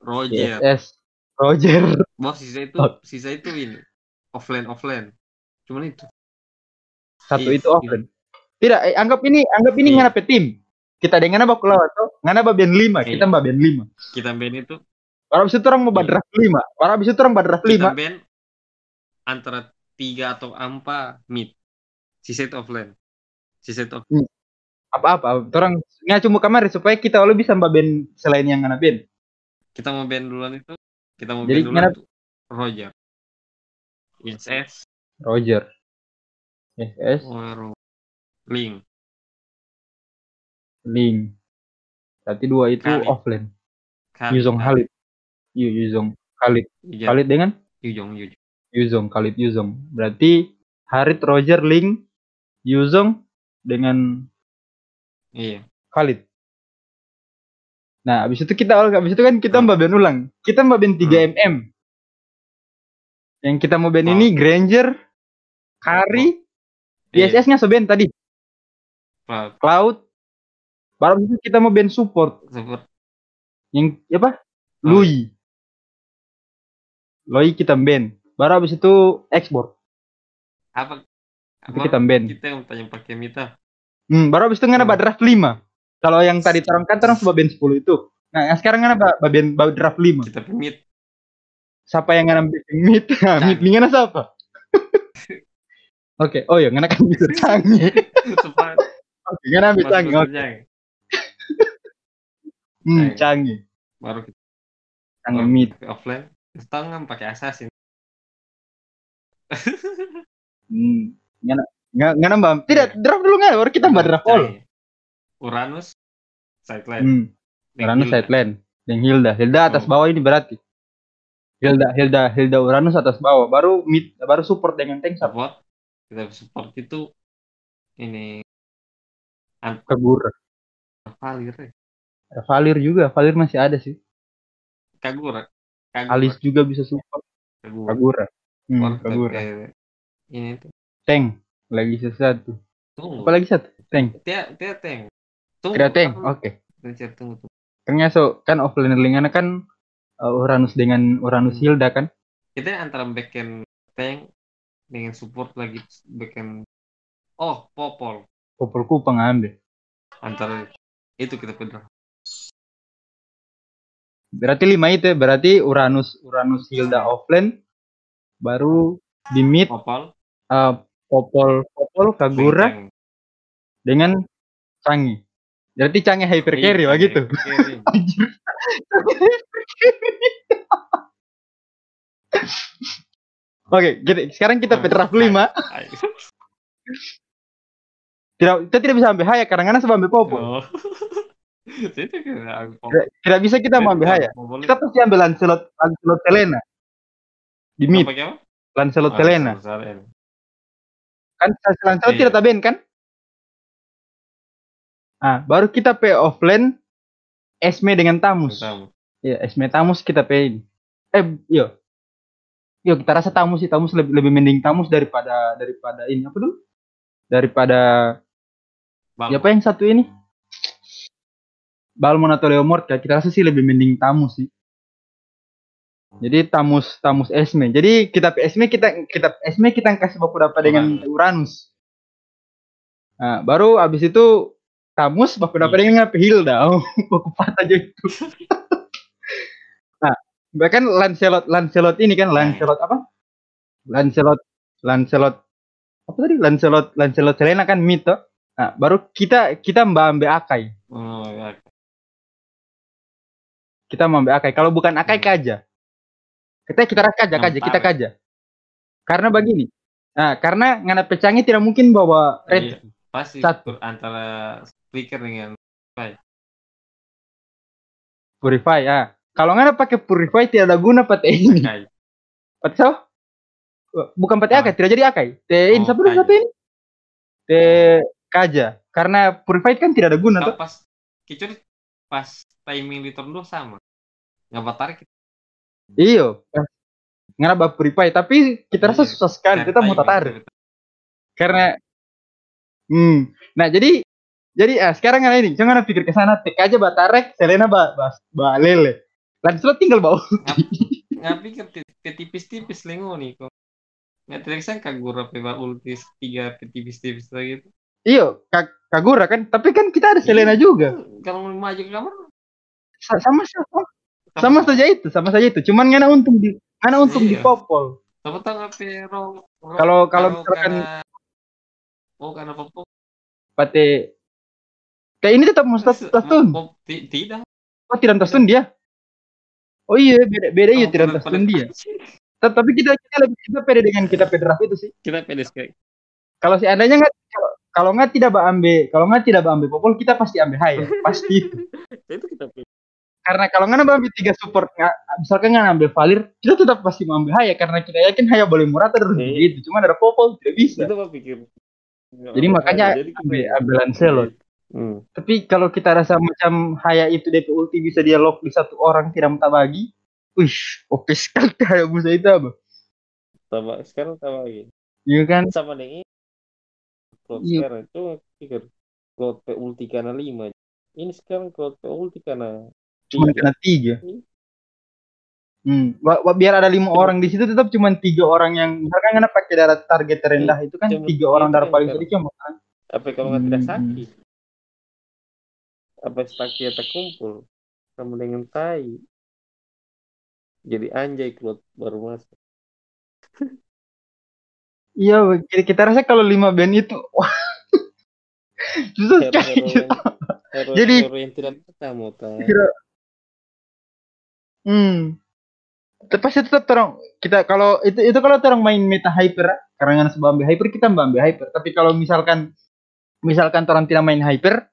Roger. yes Roger Bos sisa itu Oh. sisa itu ini offline offline. Cuman itu. satu Yes, itu offline tidak eh, anggap ini anggap ini Iya. ngana tim kita dengan apa lawan tuh ngana band lima Iya. kita mbak band lima Kita band itu Baru abis itu orang mau Iya. draft lima baru abis itu orang mau draft kita lima band antara tiga atau empat mid. Sisa itu offline. Sisa itu offline. apa apa orang nggak cuma kamar supaya kita lo bisa mbak band selain yang ngana band Kita mau band duluan itu. Kita mau Jadi band duluan itu Roger. Yes, S. Roger yes Waru. Link. link berarti dua itu Khalid. offline. Yuzong Khalid Iya Yuzong Khalid Iya. Khalid dengan Yujong Yujong. Yuzong Khalid Yuzong berarti Harit Roger Ling Yuzong dengan Iya. Khalid nah habis itu kita habis itu kan kita Hmm. mbak band ulang kita mbak band 3 mm yang kita mau band Oh. ini Granger Kari Iya. DSS nya seband tadi Cloud. Cloud baru itu kita mau band support Seperti yang apa Oh. Lui Lui kita band baru habis itu export apa? itu kita band Kita yang tanya pakai mita. Hmm, baru habis itu ngana Hmm. draft 5. Kalau yang tadi terang kan terang sebab band 10 itu. Nah, yang sekarang ngana ba band ba draft 5. Kita pemit. Siapa yang ngana bikin mid? Nah, mid ngana siapa? Oke, oh ya ngana kan bisa canggih. Supaya Oke, ngana bisa canggih. Oke. Hmm, Canggih. Baru kita Canggih mid. pakai offline. Setengah kan pakai assassin. Hmm. Ngana, ngana mbak. Tidak, draft dulu ngana baru kita mbak draft all. Canggih. Uranus sideline. Hmm, Uranus Hilda. sideline. Dan Hilda, Hilda atas Oh. bawah ini berarti. Hilda, Hilda, Hilda Uranus atas bawah. Baru mid, baru support dengan tank support. Kita support itu ini Kagura. Valir ya. Valir juga, Valir masih ada sih. Kagura. Kagura. Alis juga bisa support. Kagura. Kagura. Hmm, Kagura. Ini tuh. Tank. Lagi sesuatu. Tunggu. Apa lagi satu? Tank. Dia dia tank. Tunggu. Ada tank. Oke. Richard, tunggu tunggu. Ternyata so, kan offlane lingana kan uh, Uranus dengan Uranus Hmm. Hilda kan. Kita antara backend tank dengan support lagi backend Oh, Popol. Popolku pengambil. Antara itu kita pedang. Berarti lima itu ya. Berarti Uranus Uranus Hilda offlane baru di mid Popol. uh, Popol Popol Kagura Tank. dengan Canggih. Berarti Canggih hyper carry carry. Anjir. Oke, jadi sekarang kita draft. 5. Ayo. Tidak, kita tidak bisa ambil haya karena karena ambil Popol. Oh. Kira Tidak, tidak bisa kita mau ambil haya. Kita pasti ambil Lancelot Lancelot Selena. Di mid? Lancelot Ah, Selena. Selena. Kan Lancelot Iya. tidak taben kan? Ah, baru kita pay offline Esme dengan Tamus. Tamu. Iya, Esme Tamus kita pay. Eh, yo. Yo, kita rasa Tamus sih, Tamus lebih lebih mending Tamus daripada daripada ini apa dulu? Daripada Bang. siapa yang satu ini? Balmon atau Leomord ya, kita rasa sih lebih mending Tamus sih. Jadi Tamus Tamus Esme. Jadi kita Esme kita kita Esme kita kasih baku dapat dengan Uranus. Nah, baru abis itu Tamus baku dapat dengan apa Hilda. Oh, baku patah aja itu. nah, bahkan Lancelot Lancelot ini kan Lancelot apa? Lancelot Lancelot apa tadi? Lancelot Lancelot Selena kan mito. Nah, baru kita kita mbak ambil akai. Oh, ya. Kita mau ambil akai. Kalau bukan akai Hmm. kaja. Kita kita ras kaja kaja kita kaja. Karena begini. Nah, karena ngana pecangnya tidak mungkin bawa red. Iya, pasti Satu. antara speaker dengan purify ya. Kalau ngana pakai purify tidak ada guna pakai ini. Pakai so? Bukan Ah. akai, tidak jadi akai. Teh ini Oh, satu ini. Teh kaja. Karena purify kan tidak ada guna tuh. pas kecuali pas timing di turn 2 sama. Nggak tarik Iyo. Ngana bawa purify, tapi kita rasa Iya. susah sekali. Kita mau tarik. karena hmm nah jadi jadi ah, sekarang kan ini jangan pikir ke sana tek aja batarek Selena ba ba, ba lele Lancelot tinggal bawa Nggak pikir ti- ti- tipis-tipis lengo nih kok. Nggak tidak sangka Kagura peba ultis tiga ti- tipis-tipis lagi itu. iyo Ka- Kagura kan? Tapi kan kita ada Selena juga. Kalau mau maju ke kamar? Sa- sama sama sama saja itu sama saja itu. Cuman ngana untung di ngana untung di Iya. popol. Apa tahu nggak pe ro- ro- Kalau- kalau misalkan- oh karena popok pate kayak ini tetap mau start stun Oh, ti- tidak. Oh tidak stun dia? Oh iya beda beda iya Oh, tidak pada- stun pada- dia. Tapi kita kita lebih kita pede dengan kita pede itu sih. Kita pedes kayak kalau seandainya nggak kalau- nggak tidak ambil kalau nggak tidak ambil popol kita pasti ambil high ya. pasti. Itu itu kita pedes karena kalau nggak ambil tiga support nggak misalkan nggak ambil Valir kita tetap pasti mau ambil Haya karena kita yakin Haya boleh murah terus. Iya. gitu. Cuma ada popol tidak bisa. Itu apa pikir. Jadi makanya ambil, ambil Lancelot Hmm. tapi kalau kita rasa macam Haya itu DP ulti bisa dia lock di satu orang tidak minta bagi wih oke sekali. Haya Busa itu apa? Tambah sekarang tambah lagi. iya kan? Sama dengan. Cloud Iya. sekarang itu pikir Cloud P ulti karena 5. Ini sekarang Cloud P ulti karena cuma tiga. kena tiga Iya. Hmm, biar ada lima orang di situ tetap cuma tiga orang yang misalkan karena pakai darah target terendah itu kan Cuma tiga orang darah paling sedikit yang makan. Apa kalau nggak tidak Hmm. sakit? Apa sakit tak kumpul sama dengan tai. Jadi anjay Cloud baru masuk. Iya, jadi kita rasa kalau lima band itu wah susah sekali. hero, Jadi- hero yang tidak pertama tai. Kira, hmm, tapi pasti tetap terang kita kalau itu itu kalau terang main meta hyper karena nggak sebab ambil hyper kita mbak ambil hyper. Tapi kalau misalkan misalkan orang tidak main hyper,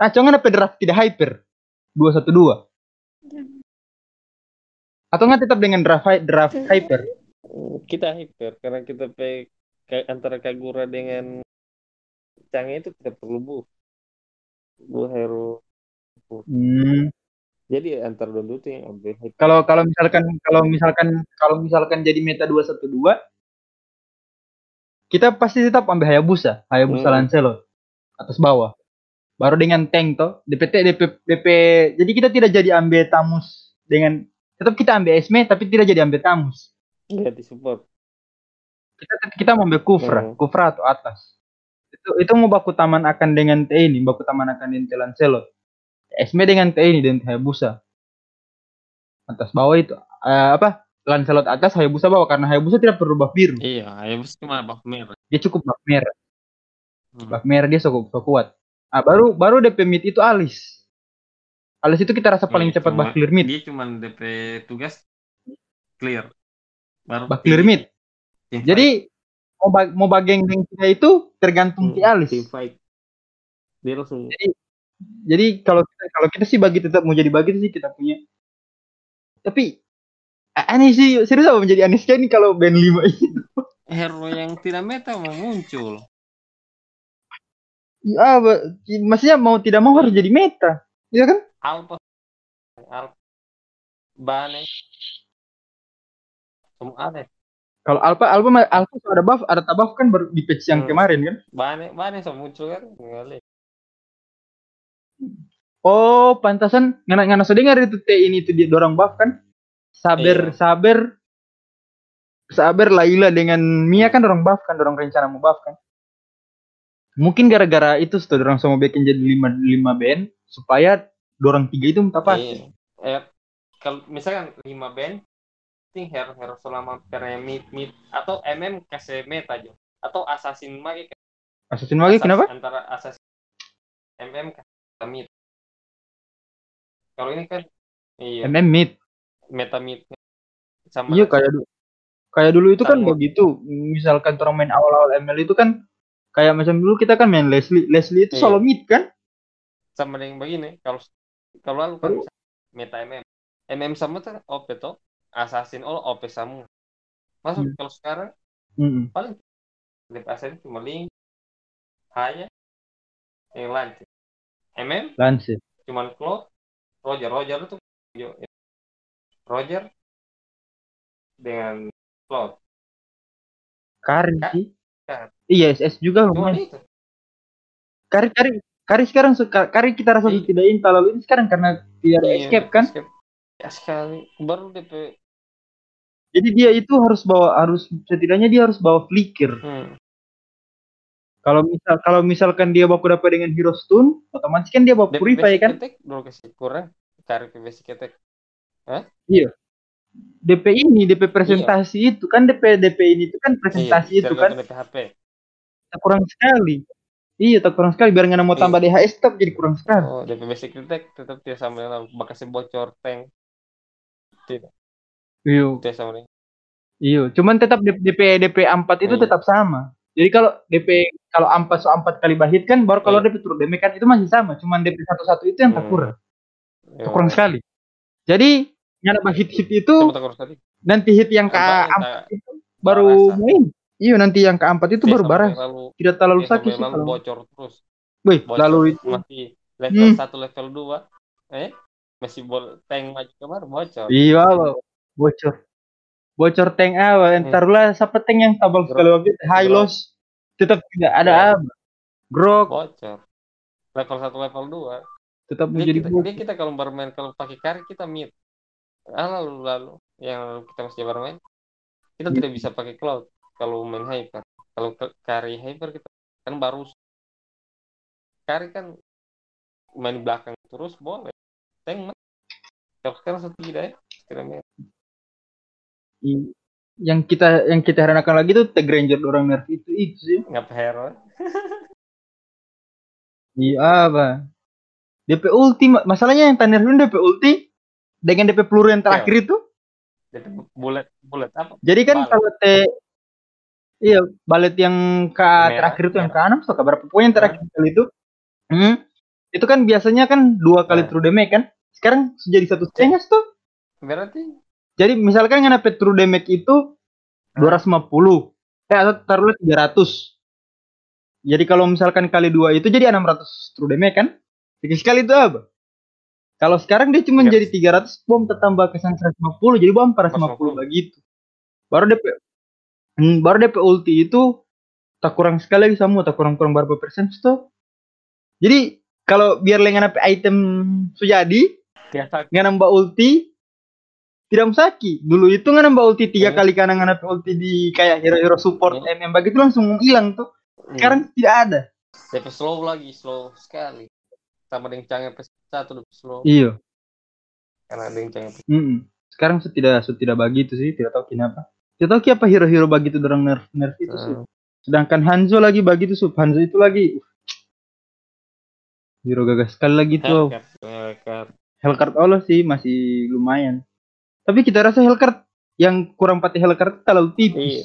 ah jangan apa draft tidak hyper dua satu dua atau nggak tetap dengan draft draft hyper. Kita hyper karena kita pe ka- antara Kagura dengan Change itu tidak perlu buff. Dua hero. Hmm. Jadi antara dua itu yang ambil hyper. kalau kalau misalkan kalau misalkan kalau misalkan jadi meta 212 kita pasti tetap ambil Hayabusa, Hayabusa Hmm. Lancelot atas bawah. Baru dengan tank toh, DPT DP DP jadi kita tidak jadi ambil Tamus dengan tetap kita ambil Esme tapi tidak jadi ambil Tamus. Ganti support. Kita kita mau ambil Kufra, Hmm. Kufra atau atas. Itu itu mau baku taman akan dengan T ini, baku taman akan dengan T Lancelot. Esme dengan T ini dan Hayabusa. Atas bawah itu eh, apa? Lancelot atas, Hayabusa bawah karena Hayabusa tidak perlu buff biru. Iya, Hayabusa cuma buff merah. Dia cukup buff merah. Hmm. Buff merah dia cukup, cukup kuat. Ah, baru baru DP mid itu Alis. Alis itu kita rasa paling Iya, cepat buff clear mid. Dia cuma DP tugas clear. Clear mid. Fight. Jadi mau ba- mau bageng kita itu tergantung Hmm, si Alis. Team fight. Dia langsung Jadi kalau kita kalau kita sih bagi tetap mau jadi bagi sih kita punya. Tapi aneh sih serius apa menjadi aneh sekali kalau band 5 ini. hero yang tidak meta mau muncul. Ya, maksudnya mau tidak mau harus jadi meta. Iya kan? Alpha. Alpha. Bane. Semua ada. Kalau Alpha Alpha Alpha ada buff, ada tabaf kan baru di patch yang Hmm. kemarin kan. Bane, bane sama muncul kan. Ngalih. Oh, pantasan ngana ngana sudah dengar itu T ini itu dia dorong buff kan? Saber Iya. saber saber Laila dengan Mia kan dorong buff kan, dorong rencana mau buff kan. Mungkin gara-gara itu sudah dorong sama bikin jadi 5 5 band supaya dorong tiga itu minta pas. Iya. Eh, kalau misalkan 5 band, ting hero hero selama karena mid mid atau MM meta aja. Atau assassin mage Assassin lagi kenapa? Antara asas MM kan metamid. Kalau ini kan iya MM mid. metamid sama Iya kayak dulu. Kayak dulu itu kan begitu. Misalkan orang main awal-awal ML itu kan kayak macam dulu kita kan main Leslie. Leslie itu Iya. solo mid kan? sama dengan begini kalau kalau kan meta MM MM sama tuh OP toh assassin all OP sama masuk Hmm. kalau sekarang Mm-mm. paling lip assassin cuma link hanya yang lanjut MM Lance. cuman Claw Roger Roger itu Roger dengan Claw Kari Ka- sih. Kari. Iya SS juga cuma itu Kari Kari Kari sekarang suka Kari kita rasa Iya. tidak inta lalu ini sekarang karena tidak Iya, escape kan? escape. Ya sekali baru DP Jadi dia itu harus bawa harus setidaknya dia harus bawa flicker. hmm. Kalau misal kalau misalkan dia baku dapat dengan hero stun, otomatis kan dia bawa DP purify basic kan? attack kasih kurang cari basic attack DP ini DP presentasi itu kan DP DP ini itu kan presentasi iya, itu kan DP HP tak kurang sekali. Iya tak kurang sekali biar nggak mau Iya. tambah DHS tetap jadi kurang sekali. Oh, DP basic attack tetap tidak sama dengan bakasnya bocor tank. Iya. Iya, cuman tetap DP DP, DP 4 itu Iya. tetap sama. Jadi kalau DP kalau 4 so 4 kali bahit kan baru kalau Iya. DP turun kan itu masih sama, cuman DP 1 1 itu yang tak Hmm. kurang. Ya, Tak kurang sekali. Jadi yang nambah hit-hit itu tak kurang nanti hit yang ke Tambah, 4 entah- itu baru main. Iya, nanti yang ke 4 itu baru Lalu, Tidak terlalu sakit sih lalu kalau. bocor terus. Wih, lalu itu Masih level Hmm. 1, level 2. Eh, masih bol tank maju kemarin bocor. Iya, bocor. Bocor tank awal. Hmm. Entar lah siapa tank yang tabal sekali waktu high loss. Tetap tidak ada apa. Grok Bocor. Level 1, level 2. tetap Dia menjadi kita, bocor. dia kita kalau bermain kalau pakai carry kita mid. Ah, lalu lalu yang kita masih bermain kita Iya. tidak bisa pakai cloud kalau main hyper. Kalau carry hyper kita kan baru carry kan main belakang terus boleh. Tank mah. Kalau sekarang satu tidak ya. Sekiranya. I- yang kita yang kita herankan lagi tuh tag ranger orang nerf itu itu sih Ngapa hero? iya apa DP ulti ma- masalahnya yang tanya dulu DP ulti dengan DP peluru yang terakhir itu Jadi bulat bulat apa? jadi kan Balet. kalau T iya balet yang ke Merah, terakhir itu yang ke merah. enam atau ke berapa pokoknya yang terakhir kali itu hmm, itu kan biasanya kan dua kali true damage kan sekarang jadi satu setengah tuh. Berarti? Jadi misalkan dapat true damage itu 250 eh atau taruhlah 300 jadi kalau misalkan kali dua itu jadi 600 true damage kan? Sedikit sekali itu apa? Kalau sekarang dia cuma Tiga- jadi 300 bom tambah kesan 150 jadi bom 450 450. begitu. Baru DP hmm, baru DP ulti itu tak kurang sekali lagi sama tak kurang kurang berapa persen tuh jadi kalau biar lengan apa item sujadi biasa nggak nambah ulti tidak musaki dulu itu nggak nambah ulti tiga Iya. kali karena nggak ulti di kayak hero-hero support Iya. MM begitu langsung hilang tuh sekarang tidak ada DP slow lagi, slow sekali. Sama dengan canggih PS1 DP slow. iya Karena dengan canggih PS1. Mm-mm. sekarang saya tidak begitu sih tidak tahu kenapa tidak tahu kenapa hero-hero begitu dorang nerf nerf itu sih Hmm. sedangkan Hanzo lagi begitu sub Hanzo itu lagi hero gagah sekali lagi tuh. Hellcard Allah sih masih lumayan tapi kita rasa Hellcard yang kurang pati Hellcard terlalu tipis Iya.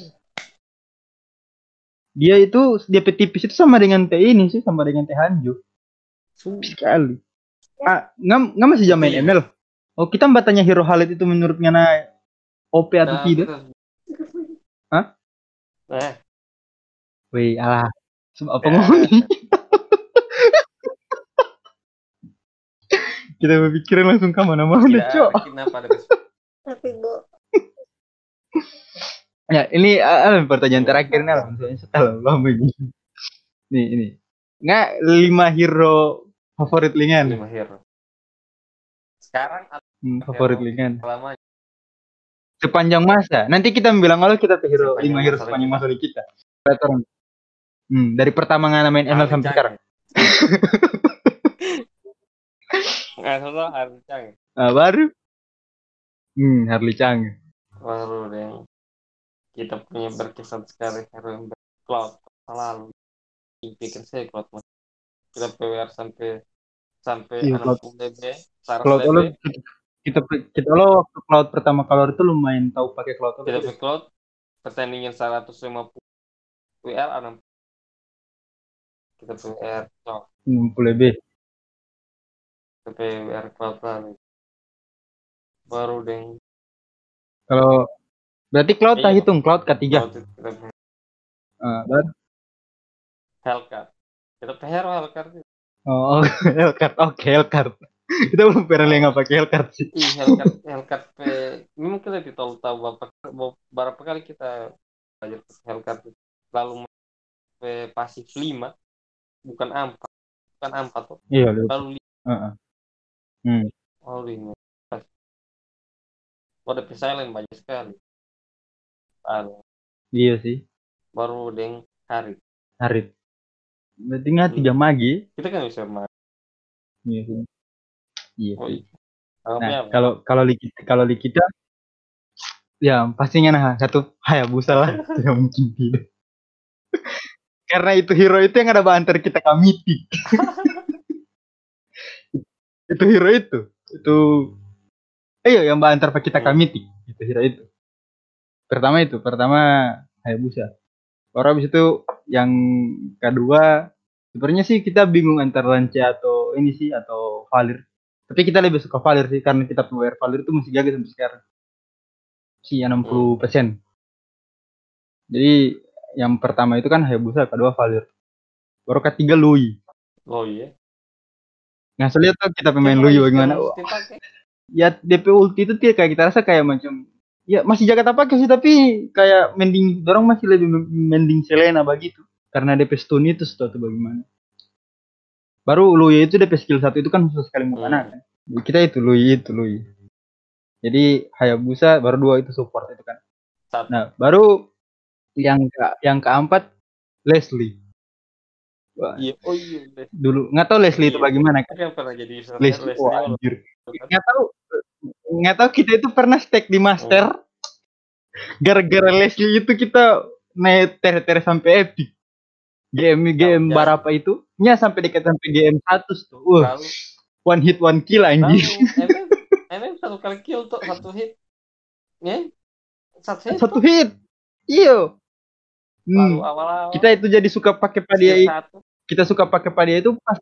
dia itu DP tipis itu sama dengan T ini sih sama dengan T Hanjo tipis sekali ah nggak nggak masih jam main Iya. ML oh kita bertanya hero Khalid itu menurut Ngana OP atau Nah, tidak betul. Hah? Nah, Wih alah Sebab apa Ya. ngomong kita berpikiran langsung ke mana-mana tidak cok kenapa Tapi bu, ya ini ah, pertanyaan terakhir nih lah misalnya setelah lama ini nih ini nggak lima hero favorit lingan lima hero. Sekarang hmm, favorit lingan lama sepanjang masa. Nanti kita bilang kalau kita ke hero Sepanjang lima hero masa sepanjang kita. masa kita. Veteran. Hmm, dari pertama nggak main ML sampai sekarang. Nggak Harley Chang. Nah, baru. Hmm, Harley Chang. Baru yang kita punya berkesan sekali yang cloud lalu. pikir saya cloud mas kita PWR sampai sampai Iya, cloud. puluh dB Cloud dB lo kita kita lo waktu cloud pertama keluar itu lumayan tahu pakai cloud kita pakai cloud pertandingan 150 WR enam kita PWR cloud 60 lebih. Kita PWR cloud lagi baru deng Kalau berarti cloud tak Iya. hitung cloud K3. cloud itu kita pakai Eh, baru Hellcat kita PR Hellcat Oh, oh Hellcat. Oke, Hellcat. Kita belum pernah lihat nggak pakai Hellcat sih. Ih, Hellcat, Hellcat P. Memang kita lebih tahu tahu berapa, berapa kali kita belajar Hellcat. Lalu P pasif 5, bukan ampat. Bukan ampat. tuh. Iya, lu. Lalu li- Heeh. Hmm. oh, ada P silent banyak sekali. Lalu, Iya sih. baru deng hari. Harit. Berarti nggak tiga magi. Kita kan bisa main. Iya sih. Iya Oh, sih. iya. Nah, kalau kalau di kita kalau di kita ya pastinya nah satu Hayabusa lah, tidak mungkin tidak. Karena itu hero itu yang ada banter kita kamiti. Itu hero itu. Itu ayo yang banter pak kita Hmm. kamiti. Itu hero itu. Pertama itu, pertama Hayabusa. Baru habis itu yang kedua sebenarnya sih kita bingung antara Lance atau ini sih atau Valir. Tapi kita lebih suka Valir sih karena kita PWR Valir itu masih jaga sampai sekarang. Si 60%. Jadi yang pertama itu kan Hayabusa, kedua Valir. Baru ketiga Lui. Oh iya. Nggak lihat tuh kita pemain Wah, dipakai. Ya DP ulti itu dia kayak kita rasa kayak macam ya masih jaga tapak sih tapi kayak mending dorong masih lebih mending Selena begitu karena DP stun itu sesuatu bagaimana. Baru Lui itu DP skill satu itu kan susah sekali mau Hmm. kan. Kita itu Lui itu Lui. Jadi Hayabusa baru dua itu support itu kan. Nah, baru yang ke, yang keempat Leslie. Wah, Iya, oh iya. Dulu nggak tahu Leslie itu Iya. bagaimana kan. Yang pernah jadi Leslie, Leslie Wall. anjir. Nggak tahu nggak tahu kita itu pernah stake di master. Gara-gara Leslie itu kita naik ter-ter sampai epic. Game game Tahu, berapa itu? Nya sampai dekat sampai game 100 tuh. Wah, one hit one kill anjir. MM, MM satu kali kill tuh satu hit. Ya, satu hit. Satu hit. Lalu Hmm. awal-awal Kita itu jadi suka pakai padia kita suka pakai padia itu pas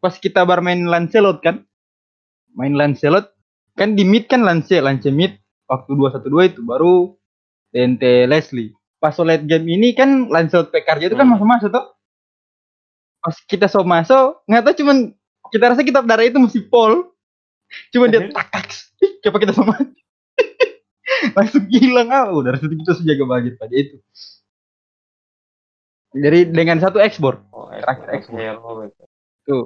pas kita bar main Lancelot kan? Main Lancelot kan di mid kan Lance Lance mid waktu 212 itu baru TNT Leslie. Pas late game ini kan Lancelot PKRJ itu kan Hmm. masuk-masuk tuh pas kita so masuk nggak tahu cuman kita rasa kita darah itu mesti pol cuma dia tak tak ih, coba kita sama langsung hilang. Ah udah kita sejaga banget pada itu jadi dengan satu ekspor Oh, Terakhir Xbox. Hero gitu. tuh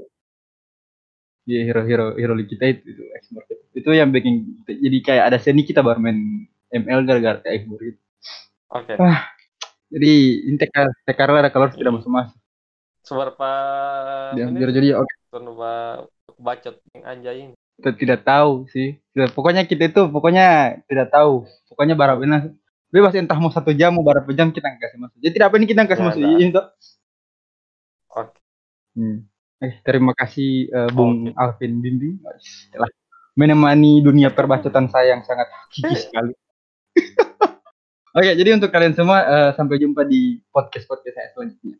Iya hero-hero hero kita itu itu export itu. Itu yang bikin kita- jadi kayak ada seni kita baru main ML gara-gara kayak export gitu. Oke. Jadi ini teka teka ada kalau tidak masuk masuk. Seberapa menit jadi jadi oke coba bacot yang anjay kita tidak tahu sih. Pokoknya kita itu pokoknya tidak tahu. Pokoknya barang benar bebas entah mau satu jam mau berapa jam kita nggak kasih masuk. Jadi tidak apa ini kita nggak kasih Ya, masuk nah. ini tuh. Oke. Hmm. Eh, terima kasih eh, Bung Oke. Alvin Bimbing telah menemani dunia perbacotan saya yang sangat hakiki sekali. Oke, jadi untuk kalian semua eh, sampai jumpa di podcast podcast saya selanjutnya.